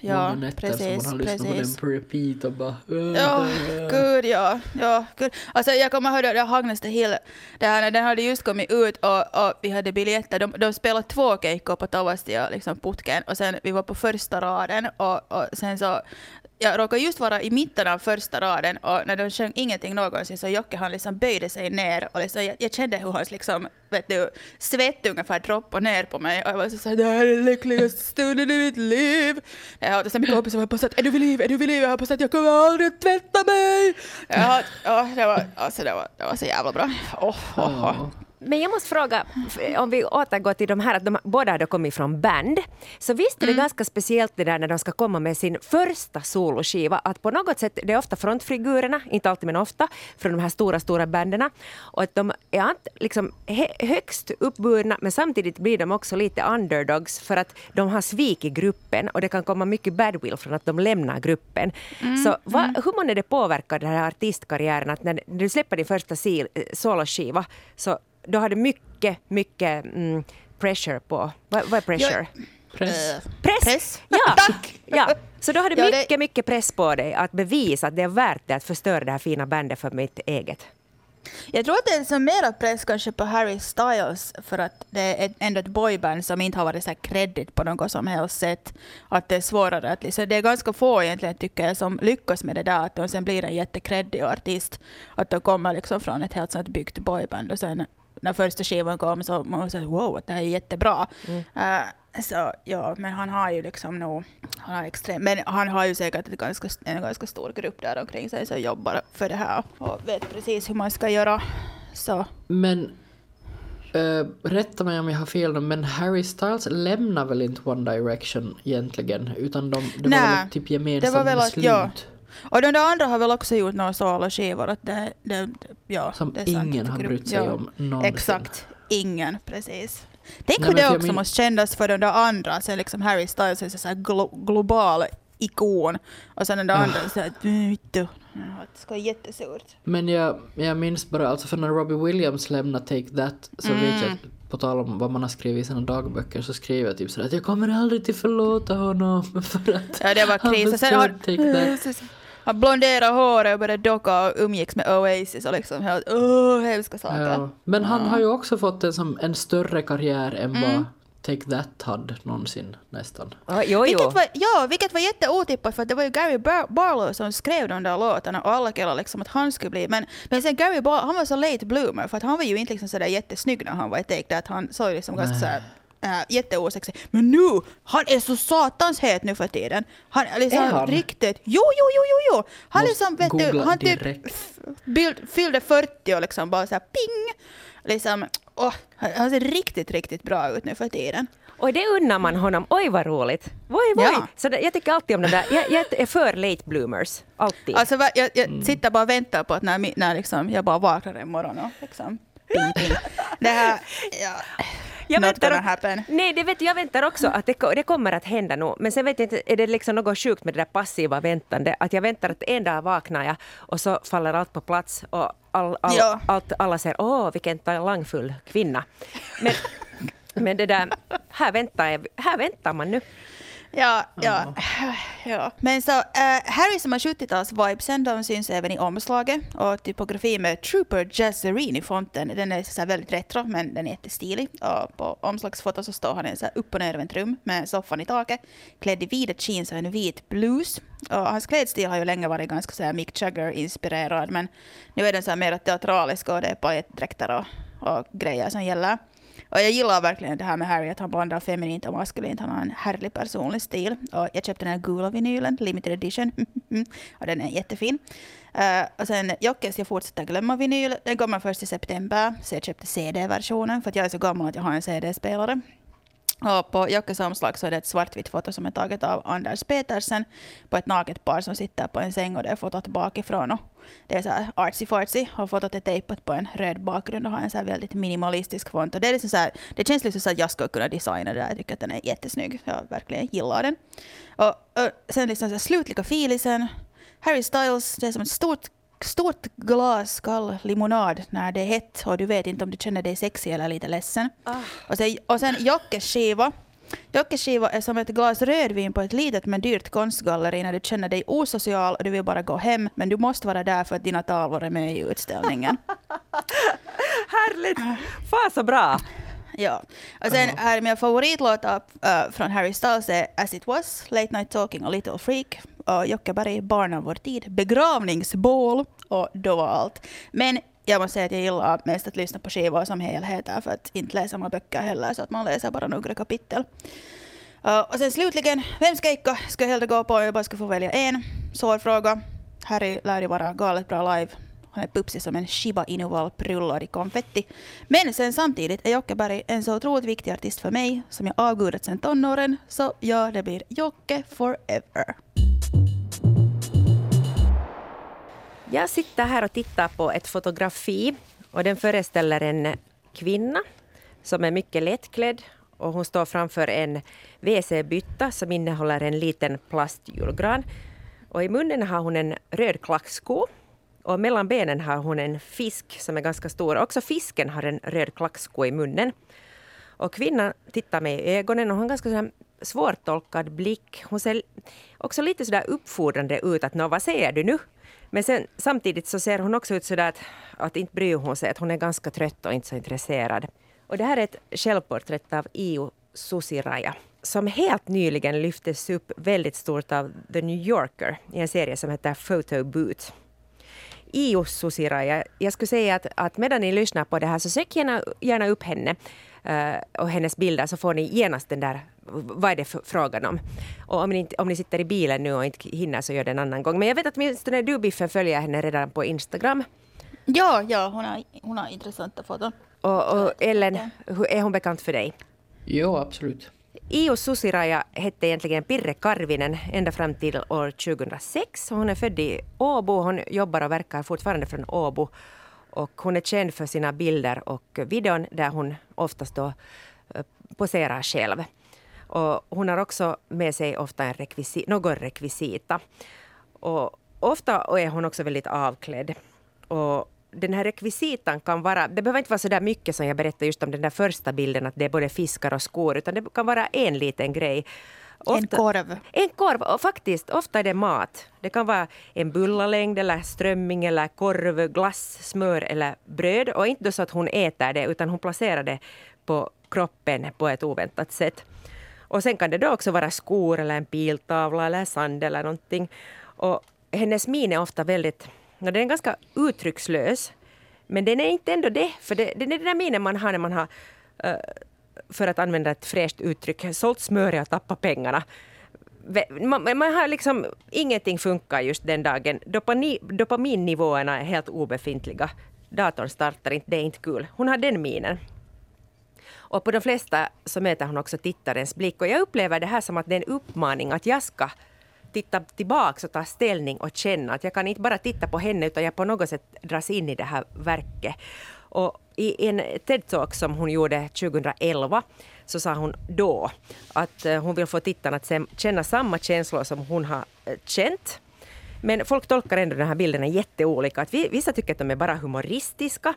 C: Ja, Många nätter precis, som man har lyssnat precis. på den på repeat och bara...
B: Ja, gud ja. ja gud. Alltså jag kommer ihåg att Hagnesta Hill, där, den hade just kommit ut och, och vi hade biljetter. De, de spelade två keikkor på Tavastia, liksom putken, och sen vi var på första raden och, och sen så jag råkade just vara i mitten av första raden och när de sjöng ingenting någonsin så Jocke han liksom böjde sig ner och liksom, jag, jag kände hur hans liksom, vet du, svett ungefär droppade ner på mig och jag var så såhär, det här är den lyckligaste stunden i mitt liv. Jag hade så mycket kompisar som var på att är du vid liv, är du vid liv? Jag hoppas att jag kommer aldrig att tvätta mig. Ja, ja, det, var, alltså, det, var, det var så jävla bra. Oh, oh, oh.
A: Men jag måste fråga, om vi återgår till de här, att de båda hade kommit från band. Så visst är det mm. ganska speciellt det där när de ska komma med sin första soloskiva, att på något sätt, det är ofta frontfigurerna, inte alltid men ofta, från de här stora, stora banden. Och att de är liksom högst uppburna, men samtidigt blir de också lite underdogs för att de har svikit gruppen och det kan komma mycket badwill från att de lämnar gruppen. Mm. Så va, mm. hur många det påverkar den här artistkarriären att när du släpper din första soloskiva så du mycket, mycket mm, pressure på... Vad, vad är pressure?
C: Ja. Press.
B: Uh, press. press.
A: Ja. Tack! Ja. Så då har du ja, mycket, det... mycket press på dig att bevisa att det är värt det att förstöra det här fina bandet för mitt eget.
B: Jag tror att det är som mera press kanske på Harry Styles för att det är ändå ett boyband som inte har varit så kredit på något som helst sätt. Att det är svårare att liksom, det är ganska få egentligen tycker jag som lyckas med det där att de sen blir en jättekreddig artist. Att de kommer liksom från ett helt sånt byggt boyband och sen när första skivan kom så man sa wow, det här är jättebra. Mm. Uh, så ja, men han har ju liksom nog, han har extrem, men han har ju säkert ett ganska, en ganska stor grupp där omkring sig som jobbar för det här och vet precis hur man ska göra. Så.
C: Men Uh, rätta mig om jag har fel men Harry Styles lämnar väl inte One Direction egentligen? Utan de, det var väl typ gemensamt beslut? Ja.
B: Och de där andra har väl också gjort några soloskivor. Att det, det, ja,
C: Som
B: det
C: ingen har brytt sig ja, om någonsin.
B: Exakt, ingen precis. Tänk hur det också min... måste kännas för de där andra. Sen liksom Harry Styles är så här glo global ikon. Och sen den där oh. andra så här, det ska vara jättesurt.
C: Men jag, jag minns bara, alltså för när Robbie Williams lämnade Take That så mm. vet jag på tal om vad man har skrivit i sina dagböcker så skriver jag typ sådär att jag kommer aldrig till förlåta honom för att
B: Ja, det var kris. Och sen har,
C: förstörde Take That.
B: han blonderade håret och började docka och umgicks med Oasis och liksom helt oh, hemska saker.
C: Ja. Men han har ju också fått en, som, en större karriär än
B: Mm.
C: vad Take That hade någonsin nästan.
A: Ja, jo, jo.
B: Vilket var, ja, vilket var jätteotippat för att det var ju Gary Bar- Barlow som skrev de där låtarna och alla kallade liksom att han skulle bli. Men, men sen Gary Barlow, han var så late bloomer för att han var ju inte liksom sådär jättesnygg när han var i Take That. Han såg liksom ganska såhär äh, jätteosexig. Men nu, han är så satans het nu för tiden. Han är liksom
C: Är han?
B: riktigt, jo, jo, jo, jo, jo. Han
C: Måste
B: liksom, vet du, han typ bild, fyllde 40 och liksom bara såhär ping. Liksom, åh, han han ser riktigt, riktigt bra ut nu för tiden.
A: Och det unnar man honom. Oj vad roligt. Oj, oj.
B: Ja.
A: Så det, jag tycker alltid om det där. Jag, jag är för late bloomers. Alltid.
B: Alltså va- jag, jag
C: Mm.
B: sitter bara och väntar på att när, när liksom, jag bara vaknar en morgon och liksom ping, ping. Det här, ja,
A: jag
B: not
A: väntar
B: gonna happen.
A: Nej, det vet, jag väntar också att det, det kommer att hända nu. Men sen vet jag inte, är det liksom något sjukt med det där passiva väntande? Att jag väntar att en dag vaknar jag och så faller allt på plats och all, all,
B: Ja.
A: allt, alla säger åh vilken talangfull kvinna. Men, men det där, här väntar, jag, här väntar man nu.
B: Ja, ja, ja. Men så, äh, Harry som har 70-tals-vibesen, de syns även i omslaget. Och typografi med Trooper Jazzerini-fonten, den är så väldigt retro, men den är jättestilig. Och på omslagsfotot så står han i så här upp och nervänt rum med soffan i taket, klädd i vita jeans och en vit blus. Och hans klädstil har ju länge varit ganska så Mick Jagger-inspirerad, men nu är den så mer teatralisk och det är pajettdräkter och, och grejer som gäller. Och jag gillar verkligen det här med Harry, att han blandar feminint och maskulint. Han har en härlig personlig stil. Och jag köpte den här gula vinylen, limited edition. och den är jättefin. Uh, och sen Jockes Jag fortsätter glömma vinyl. Den kommer först i september. Så jag köpte CD-versionen för att jag är så gammal att jag har en CD-spelare. Och på Jockes omslag så är det ett svartvitt foto som är taget av Anders Petersen på ett naket par som sitter på en säng och det är fotot bakifrån. Och det är så här artsy-fartsy och fotot är tejpat på en röd bakgrund och har en så här väldigt minimalistisk font. Och det, är liksom så här, det känns liksom så att jag skulle kunna designa det där. Jag tycker att den är jättesnygg. Jag verkligen gillar den. Och, och sen liksom så här slutliga filisen. Harry Styles, det är som ett stort stort glas kall limonad när det är hett och du vet inte om du känner dig sexig eller lite ledsen. Och sen, och sen Jockes skiva. Jockes skiva är som ett glas rödvin på ett litet men dyrt konstgalleri när du känner dig osocial och du vill bara gå hem men du måste vara där för att dina tavlor är med i utställningen.
A: Härligt! Fan så bra!
B: Ja. Och sen här mina favoritlåtar äh, från Harry Styles är As It Was, Late Night Talking och Little Freak. Och Jocke Berg, Barn av vår tid, Begravningsbål och Då var allt. Men jag måste säga att jag gillar mest att lyssna på skivor som helheter för att inte läsa man böcker heller så att man läser bara några kapitel. Uh, och sen slutligen, vem ska jag ska jag hellre gå på om jag bara ska få välja en? Svår fråga. Harry lär ju vara galet bra live. Han är pupsig som en Shiba Inu-valp rullad i konfetti. Men sen samtidigt är Jocke Berg en så otroligt viktig artist för mig som jag avgudat sedan tonåren. Så ja, det blir Jocke forever.
A: Jag sitter här och tittar på ett fotografi och den föreställer en kvinna som är mycket lättklädd och hon står framför en WC-bytta som innehåller en liten plastjulgran. Och i munnen har hon en röd klacksko och mellan benen har hon en fisk som är ganska stor. Också fisken har en röd klacksko i munnen. Och kvinnan tittar mig i ögonen och har en ganska svårtolkad blick. Hon ser också lite sådär uppfordrande ut att Nå, vad säger du nu? Men sen, samtidigt så ser hon också ut sådär att, att inte bryr hon sig, att hon är ganska trött och inte så intresserad. Och det här är ett självporträtt av Io Susiraja som helt nyligen lyftes upp väldigt stort av The New Yorker i en serie som heter Photo Boot. Io Susiraja, jag skulle säga att, att medan ni lyssnar på det här så sök gärna, gärna upp henne eh, och hennes bilder så får ni genast den där, vad är det för frågan om? Och om ni, inte, om ni sitter i bilen nu och inte hinner så gör det en annan gång. Men jag vet att åtminstone du Biffen följer henne redan på Instagram.
B: Ja, ja, hon har, hon har intressanta foton.
A: Och, och Ellen, är hon bekant för dig?
C: Jo, absolut.
A: EUs Susiraja hette egentligen Pirre Karvinen ända fram till år 2006. Hon är född i Åbo. Hon jobbar och verkar fortfarande från Åbo. Och hon är känd för sina bilder och videon där hon oftast då eh, poserar själv. Och hon har också med sig ofta en rekvisi, någon rekvisita. Och ofta är hon också väldigt avklädd. Och den här rekvisitan kan vara, det behöver inte vara så där mycket som jag berättade just om den där första bilden, att det är både fiskar och skor, utan det kan vara en liten grej.
B: Ofta, en korv.
A: En korv, och faktiskt, ofta är det mat. Det kan vara en bullalängd eller strömming eller korv, glass, smör eller bröd. Och inte så att hon äter det, utan hon placerar det på kroppen på ett oväntat sätt. Och sen kan det då också vara skor eller en piltavla eller sand eller någonting. Och hennes min är ofta väldigt, den är ganska uttryckslös. Men den är inte ändå det, för det, det är den där minen man har när man har eh, för att använda ett fräscht uttryck, sålt smöret och tappat pengarna. Man, man, har liksom, ingenting funkar just den dagen. Dopani, dopaminnivåerna är helt obefintliga. Datorn startar inte, det är inte kul. Hon har den minen. Och på de flesta så möter hon också tittarens blick. Och jag upplever det här som att det är en uppmaning att jag ska titta tillbaka och ta ställning och känna att jag kan inte bara titta på henne utan jag på något sätt dras in i det här verket. Och i en TED-talk som hon gjorde 2011 så sa hon då att eh, hon vill få tittarna att känna samma känslor som hon har eh, känt. Men folk tolkar ändå den här bilderna jätteolika. Att vissa tycker att de är bara humoristiska.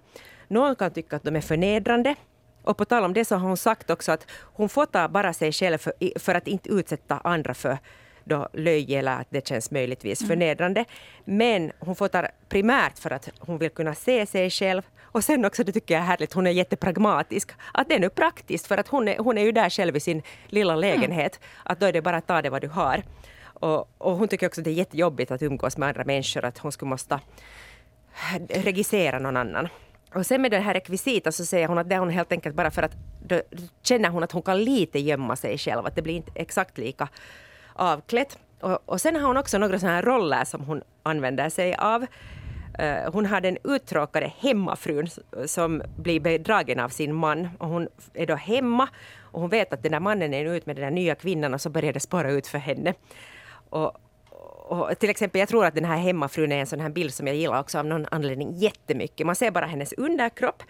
A: Någon kan tycka att de är förnedrande. Och på tal om det så har hon sagt också att hon får ta bara sig själv för, för att inte utsätta andra för då löje eller att det känns möjligtvis mm. förnedrande. Men hon fotar primärt för att hon vill kunna se sig själv. Och sen också, det tycker jag är härligt, hon är jättepragmatisk. Att det är nu praktiskt för att hon är, hon är ju där själv i sin lilla lägenhet. Mm. Att då är det bara att ta det vad du har. Och, och, hon tycker också att det är jättejobbigt att umgås med andra människor, att hon skulle måste registrera någon annan. Och sen med den här rekvisita så säger hon att det är hon helt enkelt bara för att då känner hon att hon kan lite gömma sig själv, att det blir inte exakt lika avklätt. Och, och sen har hon också några sådana här roller som hon använder sig av. Eh, hon har den uttråkade hemmafrun som blir bedragen av sin man. Och hon är då hemma och hon vet att den där mannen är ut med den där nya kvinnan och så börjar det spåra ut för henne. Och, och till exempel, jag tror att den här hemmafrun är en sån här bild som jag gillar också av någon anledning jättemycket. Man ser bara hennes underkropp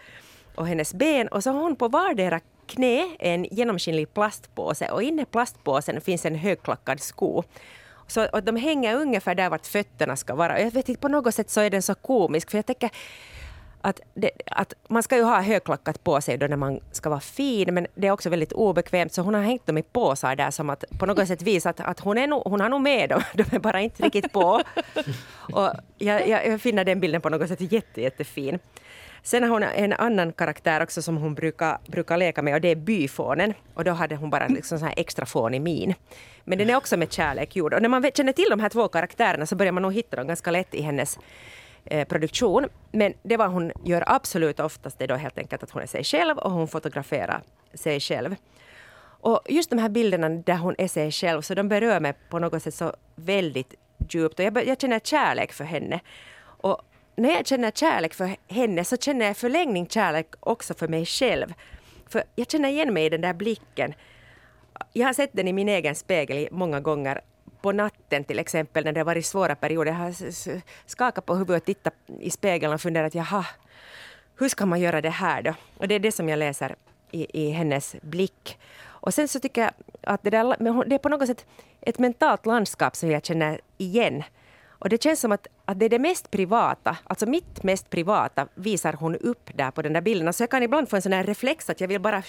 A: och hennes ben och så har hon på vardera knä en genomskinlig plastpåse och inne i plastpåsen finns en högklackad sko. Så, och de hänger ungefär där vart fötterna ska vara. Jag vet inte, på något sätt så är den så komisk för jag tänker att, det, att man ska ju ha högklackat på sig då när man ska vara fin, men det är också väldigt obekvämt, så hon har hängt dem i påsar där som att på något sätt visa att, att hon, är no, hon har nog med dem, de är bara inte riktigt på. Och jag, jag, jag finner den bilden på något sätt jätte, jättefin. Sen har hon en annan karaktär också som hon brukar, brukar leka med och det är byfånen. Och då hade hon bara liksom så här extra fånig min. Men den är också med kärlek gjord. Och när man känner till de här två karaktärerna så börjar man nog hitta dem ganska lätt i hennes eh, produktion. Men det vad hon gör absolut oftast är då helt enkelt att hon är sig själv och hon fotograferar sig själv. Och just de här bilderna där hon är sig själv, så de berör mig på något sätt så väldigt djupt. Och jag, jag känner kärlek för henne. Och när jag känner kärlek för henne så känner jag förlängning kärlek också för mig själv. För jag känner igen mig i den där blicken. Jag har sett den i min egen spegel många gånger. På natten till exempel när det har varit svåra perioder. Jag har skakat på huvudet och tittat i spegeln och funderat jaha, hur ska man göra det här då? Och det är det som jag läser i, i hennes blick. Och sen så tycker jag att det, där, det är på något sätt ett mentalt landskap som jag känner igen. Och det känns som att, att det är det mest privata, alltså mitt mest privata visar hon upp där på den där bilden. Så alltså jag kan ibland få en sån här reflex att jag vill bara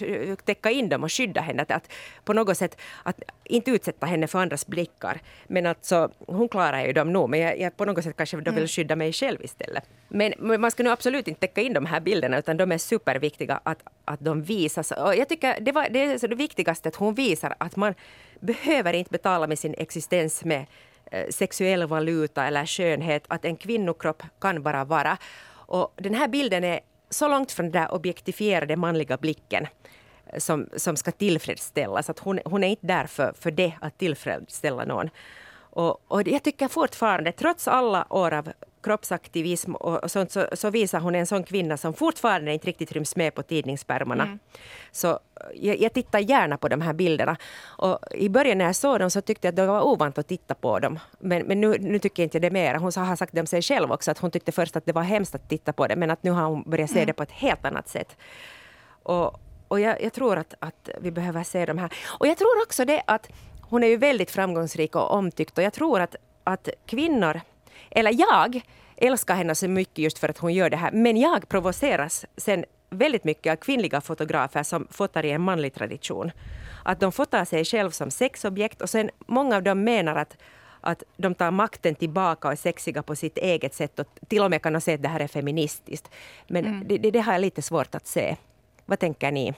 A: täcka in dem och skydda henne. Att, att på något sätt att inte utsätta henne för andras blickar. Men alltså, hon klarar ju dem nog, men jag, jag på något sätt kanske då vill mm. skydda mig själv istället. Men, man ska nu absolut inte täcka in de här bilderna, utan de är superviktiga att, att de visas. Och jag tycker det, var, det är så det viktigaste att hon visar att man behöver inte betala med sin existens med Eh, sexuell valuta eller skönhet, att en kvinnokropp kan bara vara. Och den här bilden är så långt från den där objektifierade manliga blicken eh, som, som ska tillfredsställas. Att hon, hon är inte där för, för det, att tillfredsställa någon. Och, och jag tycker fortfarande, trots alla år av kroppsaktivism och sånt så, så, visar hon en sån kvinna som fortfarande inte riktigt ryms med på tidningspärmarna. Mm. Så jag, jag, tittar gärna på de här bilderna. Och I början när jag såg dem så tyckte jag att det var ovant att titta på dem. Men, men nu, nu tycker jag inte det mer. Hon har sagt det om sig själv också att hon tyckte först att det var hemskt att titta på det men att nu har hon börjat se mm. det på ett helt annat sätt. Och, och jag, jag, tror att, att vi behöver se de här. Och jag tror också det att hon är ju väldigt framgångsrik och omtyckt och jag tror att, att kvinnor eller jag älskar henne så mycket just för att hon gör det här. Men jag provoceras sen väldigt mycket av kvinnliga fotografer som fotar i en manlig tradition. Att de fotar sig själv som sexobjekt och sen många av dem menar att att de tar makten tillbaka och är sexiga på sitt eget sätt och till och med kan de säga att det här är feministiskt. Men mm. det, det, har jag lite svårt att se. Vad tänker ni?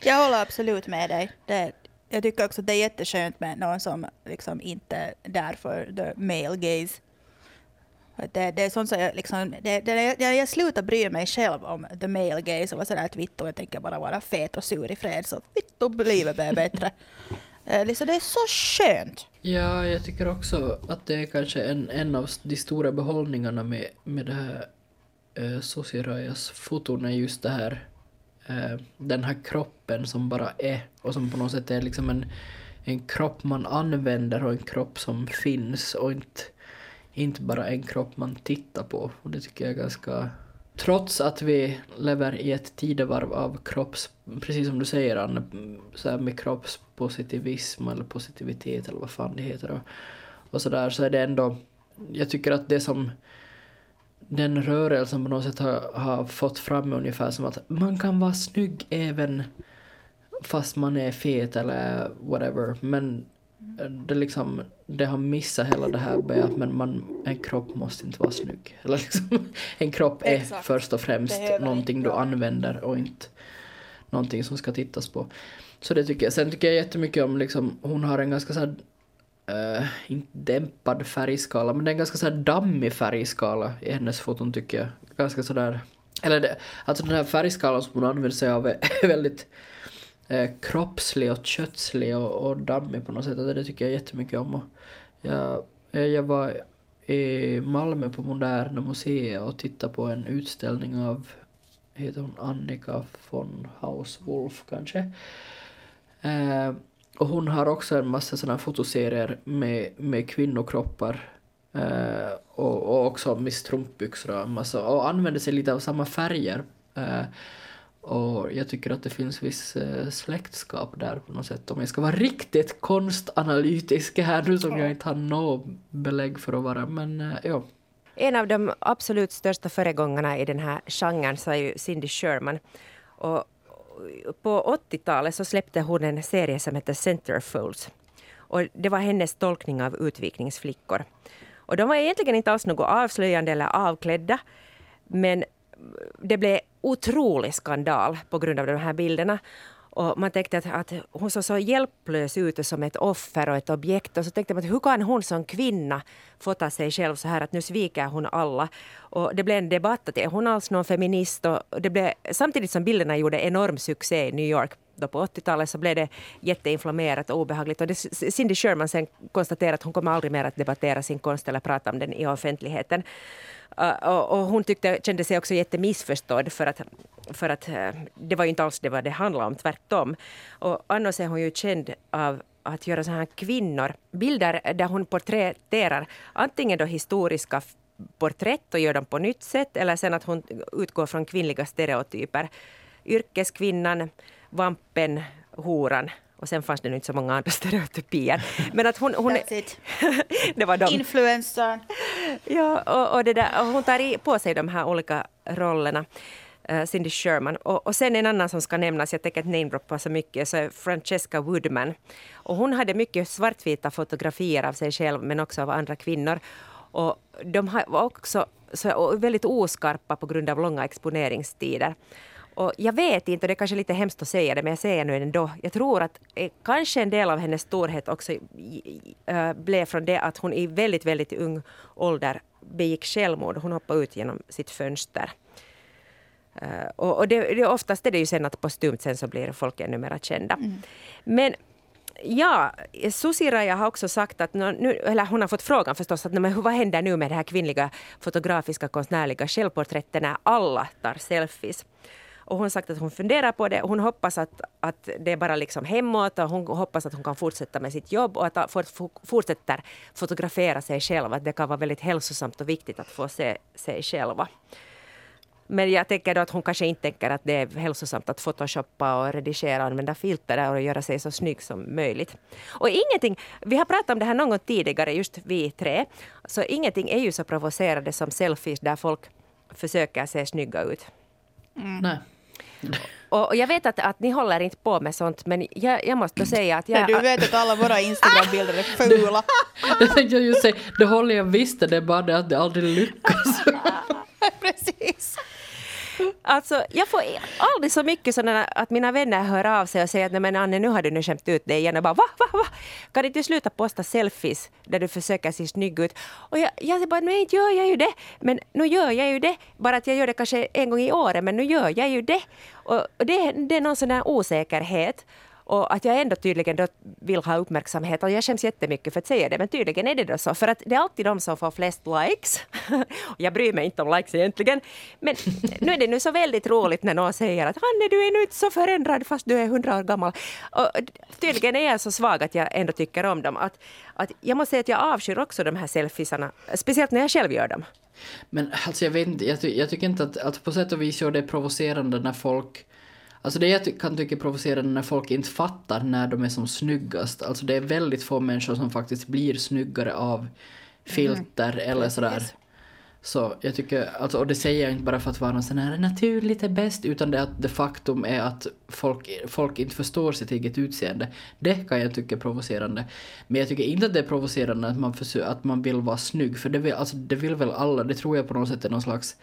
B: Jag håller absolut med dig. Det, jag tycker också att det är jätteskönt med någon som liksom inte är där för the male gaze. Det, det är sånt som jag, liksom, det, det, jag, jag slutar bry mig själv om the male gaze och sådär att vittu, jag tänker bara vara fet och sur i fred så vittu, livet blir bättre. Eh, liksom, det är så skönt.
C: Ja, jag tycker också att det är kanske en, en av de stora behållningarna med, med det här eh, Sosirajas foton är just det här eh, den här kroppen som bara är och som på något sätt är liksom en, en kropp man använder och en kropp som finns och inte, inte bara en kropp man tittar på. Och det tycker jag är ganska trots att vi lever i ett tidevarv av kropps, precis som du säger Anne, så här med kroppspositivism eller positivitet eller vad fan det heter och, och sådär så är det ändå, jag tycker att det som den rörelsen på något sätt har, har fått fram ungefär som att man kan vara snygg även fast man är fet eller whatever men det, liksom, det har missat hela det här med att men man, en kropp måste inte vara snygg. Eller liksom, en kropp är Exakt. först och främst någonting du använder och inte någonting som ska tittas på. Så det tycker jag. Sen tycker jag jättemycket om liksom, hon har en ganska så här, uh, inte dämpad färgskala, men det är en ganska så här dammig färgskala i hennes foton tycker jag. Ganska sådär, eller det, alltså den här färgskalan som hon använder sig av är väldigt eh, kroppslig och kötslig och, och dammig på något sätt. Alltså, det tycker jag jättemycket om. Och jag, eh, jag var i Malmö på Moderna Museet och tittade på en utställning av, heter hon Annika von Hauswolf kanske? Eh, och hon har också en massa sådana fotoserier med, med kvinnokroppar eh, och, och också med strumpbyxor och massa, och använder sig lite av samma färger. Eh, och jag tycker att det finns viss eh, släktskap där på något sätt. Om jag ska vara riktigt konstanalytisk här nu som jag inte har något belägg för att vara. Men eh, ja.
A: En av de absolut största föregångarna i den här genren så är ju Cindy Sherman. Och på 80-talet så släppte hon en serie som heter Centerfolds. Och det var hennes tolkning av utvikningsflickor. Och de var egentligen inte alls något avslöjande eller avklädda. Men det blev otrolig skandal på grund av de här bilderna. Och man tänkte att, att hon såg så hjälplös ut som ett offer och ett objekt. Och så tänkte man att hur kan hon som kvinna fota sig själv så här att nu sviker hon alla. Och det blev en debatt att är hon alls någon feminist? Och det blev, samtidigt som bilderna gjorde enorm succé i New York då på 80-talet så blev det jätteinflammerat och obehagligt. Och det, Cindy Sherman sen konstaterade att hon kommer aldrig mer att debattera sin konst eller prata om den i offentligheten. Uh, och, och, hon tyckte, kände sig också jättemissförstådd för att, för att uh, det var ju inte alls det vad det handlade om, tvärtom. Och annars är hon ju känd av att göra så här kvinnor, bilder där hon porträtterar antingen då historiska porträtt och gör dem på nytt sätt eller sen att hon utgår från kvinnliga stereotyper. Yrkeskvinnan, vampen, horan och sen fanns det inte så många andra stereotypier.
B: Men att hon... hon That's it. det var de. Influencer.
A: Ja, och, och, det där, och hon tar i, på sig de här olika rollerna. Uh, Cindy Sherman. Och, och sen en annan som ska nämnas, jag tänker inte namedroppa så mycket, så är Francesca Woodman. Och hon hade mycket svartvita fotografier av sig själv men också av andra kvinnor. Och de var också så, väldigt oskarpa på grund av långa exponeringstider. Och jag vet inte, och det är kanske lite hemskt att säga det, men jag säger nu ändå. Jag tror att eh, kanske en del av hennes storhet också äh, blev från det att hon i väldigt, väldigt ung ålder begick självmord. Hon hoppade ut genom sitt fönster. Uh, och, och det, det, oftast är det ju sen att postumt sen så blir folk ännu mer kända. Mm. Men Ja, Susi Raja har också sagt att, nu, eller hon har fått frågan förstås, att men vad händer nu med de här kvinnliga fotografiska konstnärliga självporträtten när alla tar selfies? Och hon har sagt att hon funderar på det. Hon hoppas att, att det är bara liksom hemåt och hon hoppas att hon kan fortsätta med sitt jobb och att hon fortsätter fotografera sig själv. Att det kan vara väldigt hälsosamt och viktigt att få se sig själva. Men jag tänker då att hon kanske inte tänker att det är hälsosamt att photoshoppa och redigera och använda filter och göra sig så snygg som möjligt. Och ingenting, vi har pratat om det här någon gång tidigare, just vi tre, så ingenting är ju så provocerande som selfies där folk försöker se snygga ut.
C: Nej.
A: Och, jag vet att, att ni håller inte på med sånt, men jag, jag måste säga att jag...
B: Du vet att alla våra Instagram-bilder är fula.
C: Det tänkte jag just säga, det håller jag visst, det är bara det att det aldrig lyckas.
B: Precis.
A: Alltså, jag får aldrig så mycket sådana att mina vänner hör av sig och säger att nej men Anne, nu har du nu skämt ut dig igen. Och bara va, va, va? Kan inte sluta posta selfies där du försöker se snygg ut? Och jag, jag bara, nej inte gör jag ju det. Men nu gör jag ju det. Bara att jag gör det kanske en gång i året, men nu gör jag ju det. Och, och det, det är någon sån där osäkerhet. Och att jag ändå tydligen då vill ha uppmärksamhet. Och jag skäms jättemycket för att säga det, men tydligen är det då så. För att det är alltid de som får flest likes. jag bryr mig inte om likes egentligen. Men nu är det nu så väldigt roligt när någon säger att Hanne, du är nu inte så förändrad fast du är hundra år gammal. Och tydligen är jag så svag att jag ändå tycker om dem. Att, att jag måste säga att jag avskyr också de här selfiesarna. Speciellt när jag själv gör dem.
C: Men alltså jag vet inte, jag, ty jag tycker inte att, att på sätt och vis gör det provocerande när folk Alltså det jag kan tycka är provocerande när folk inte fattar när de är som snyggast. Alltså det är väldigt få människor som faktiskt blir snyggare av filter mm. eller sådär. Så jag tycker, alltså, och det säger jag inte bara för att vara någon sån här naturligt är bäst, utan det, att det faktum är att folk, folk inte förstår sitt eget utseende. Det kan jag tycka är provocerande. Men jag tycker inte att det är provocerande att man, försöker, att man vill vara snygg, för det vill, alltså, det vill väl alla, det tror jag på något sätt är någon slags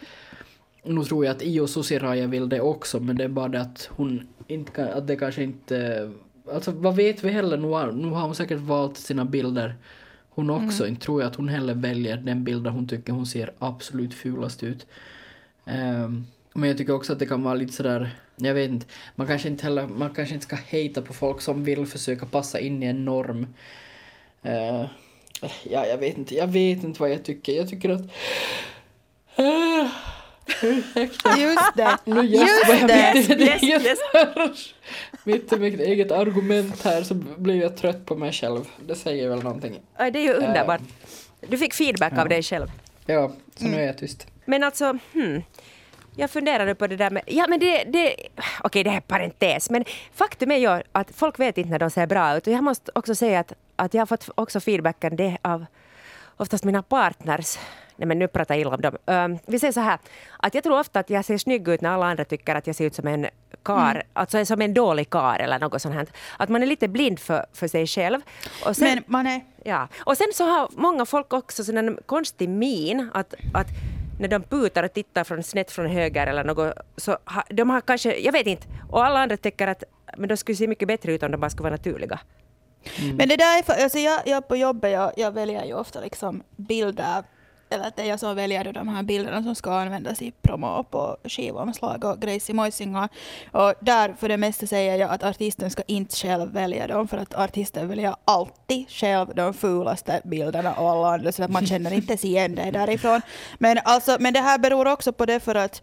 C: nu tror jag att Io Susiraja vill det också, men det är bara det att hon inte kan, att det kanske inte... Alltså vad vet vi heller? Nu har, nu har hon säkert valt sina bilder hon också. Mm. Inte tror jag att hon heller väljer den bilden hon tycker hon ser absolut fulast ut. Um, men jag tycker också att det kan vara lite sådär, jag vet inte, man kanske inte heller, man kanske inte ska hejta på folk som vill försöka passa in i en norm. Uh, ja, jag vet inte, jag vet inte vad jag tycker. Jag tycker att... Uh,
B: Just det.
C: Nu jag
B: det.
C: mitt i mitt
A: Yes,
C: eget,
A: yes.
C: mitt eget argument här så blir jag trött på mig själv. Det säger väl någonting.
A: Ja, Det är ju underbart. Du fick feedback av dig själv.
C: Ja, så nu är jag tyst.
A: Men alltså, hmm. Jag funderade på det där med... Ja, men det... det Okej, det här är parentes, men faktum är ju att folk vet inte när de ser bra ut. Och jag måste också säga att, att jag har fått också feedbacken det av oftast mina partners. Nej men nu pratar jag illa om dem. Um, vi säger så här, att jag tror ofta att jag ser snygg ut när alla andra tycker att jag ser ut som en kar, mm. alltså som en dålig kar eller något sånt här. Att man är lite blind för, för sig själv.
B: Och sen, men man är...
A: Ja, och sen så har många folk också en konstig min att, att när de putar och tittar från, snett från höger eller något, så ha, de har kanske, jag vet inte, och alla andra tycker att men de skulle se mycket bättre ut om de bara skulle vara naturliga.
B: Mm. Men det där är för, alltså jag, jag på jobbet, jag, jag väljer ju ofta liksom bilder eller att det är jag som väljer de här bilderna som ska användas i promo på skivomslag och grejs i Moisinga. Och där för det mesta säger jag att artisten ska inte själv välja dem för att artisten väljer alltid själv de fulaste bilderna och alla andra så att man känner inte ens igen det därifrån. Men, alltså, men det här beror också på det för att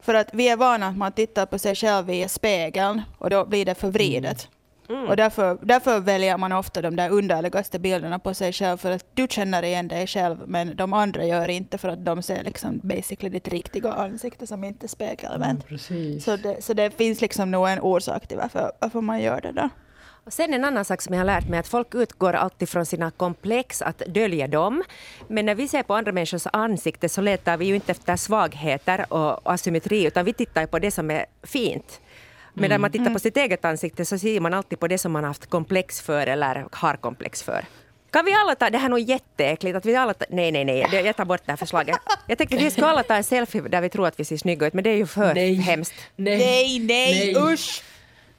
B: för att vi är vana att man tittar på sig själv i spegeln och då blir det förvridet. Mm. Mm. Och därför, därför väljer man ofta de där underligaste bilderna på sig själv för att du känner igen dig själv men de andra gör inte för att de ser liksom basically ditt riktiga ansikte som inte är spegelvänt.
C: Mm,
B: så, det, så det finns liksom nog en orsak till varför, varför man gör det då.
A: Och sen en annan sak som jag har lärt mig att folk utgår alltid från sina komplex, att dölja dem. Men när vi ser på andra människors ansikte så letar vi ju inte efter svagheter och asymmetri utan vi tittar på det som är fint. Men när man tittar på mm. sitt eget ansikte så ser man alltid på det som man haft komplex för eller har komplex för. Kan vi alla ta, det här är nog jätteäckligt, att vi alla ta, nej nej nej, jag tar bort det här förslaget. Jag tänker att vi ska alla ta en selfie där vi tror att vi ser snygga ut, men det är ju för
C: nej.
A: hemskt.
B: Nej, nej, nej, nej. usch!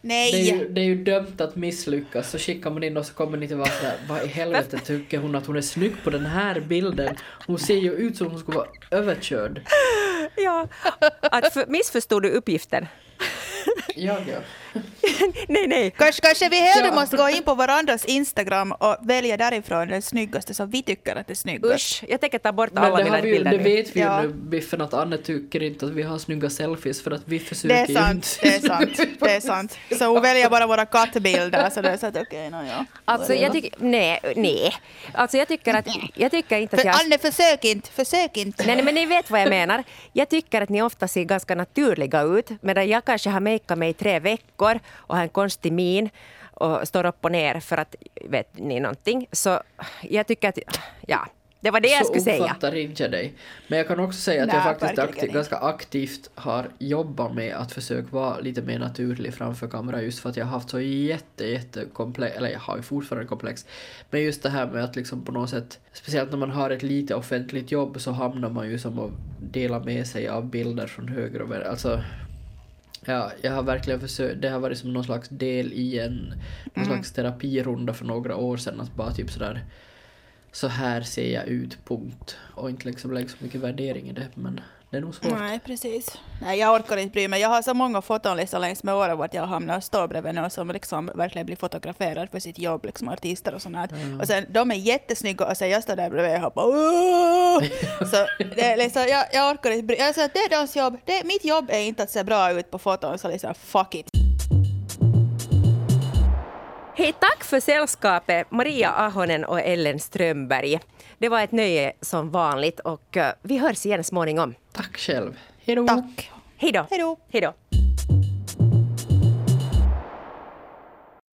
B: Nej.
C: Det är, ju, det är ju dömt att misslyckas, så skickar man in och så kommer ni till vara sådär, vad i helvete tycker hon att hon är snygg på den här bilden? Hon ser ju ut som hon skulle vara överkörd.
A: Ja, att för, missförstod du uppgiften?
C: Jag, ja.
A: nej, nej.
B: Kanske, kanske vi hellre
C: Ja.
B: måste gå in på varandras Instagram och välja därifrån den snyggaste som vi tycker att är snyggast.
A: Usch, jag tänker ta bort
C: Men
A: alla
C: det,
A: mina bilder
C: det
A: nu.
C: vet vi ju
B: Ja.
C: nu, Biffen, att Anne tycker inte att vi har snygga selfies för att vi försöker
B: Det är
C: ju
B: sant,
C: inte.
B: det är sant, det är sant. Så hon väljer bara våra kattbilder så det är så att okej, okay, ja.
A: Alltså jag tycker, nej, nej. Alltså jag tycker att, jag tycker inte att jag...
B: Anne, försök inte, försök inte.
A: Nej, nej, men ni vet vad jag menar. Jag tycker att ni ofta ser ganska naturliga ut, medan jag kanske har makeat mig i tre veckor och har en konstig min och står upp och ner för att, vet ni någonting. Så jag tycker att, ja, det var det jag skulle
C: så
A: säga.
C: uppfattar inte dig. Men jag kan också säga att
B: Nej,
C: jag faktiskt
B: verkligen
C: akti-
B: inte.
C: ganska aktivt har jobbat med att försöka vara lite mer naturlig framför kamera just för att jag har haft så jätte, jätte komplex, eller jag har ju fortfarande komplex, men just det här med att liksom på något sätt, speciellt när man har ett lite offentligt jobb så hamnar man ju som att dela med sig av bilder från höger och vänster. Alltså, Ja, jag har verkligen försökt, det har varit som någon slags del i en någon slags terapirunda för några år sedan. Att bara typ sådär så här ser jag ut, punkt. Och inte liksom lägga så mycket värdering i det, men det är nog svårt.
B: Nej, precis. Nej, jag orkar inte bry mig. Jag har så många foton liksom längs med åren vart jag hamnar och står bredvid någon som liksom verkligen blir fotograferad för sitt jobb, liksom artister och sånt här. Och sen, de är jättesnygga och sen jag står där bredvid och bara "Åh!" Så det är liksom, jag, jag orkar inte bry mig. Alltså, det är deras jobb. Det, mitt jobb är inte att se bra ut på foton, så liksom fuck it.
A: Hej, tack för sällskapet Maria Ahonen och Ellen Strömberg. Det var ett nöje som vanligt och eh, vi hörs igen småningom.
C: Tack själv.
B: Tack.
A: Hej då!
B: Hej då.
A: Hej då!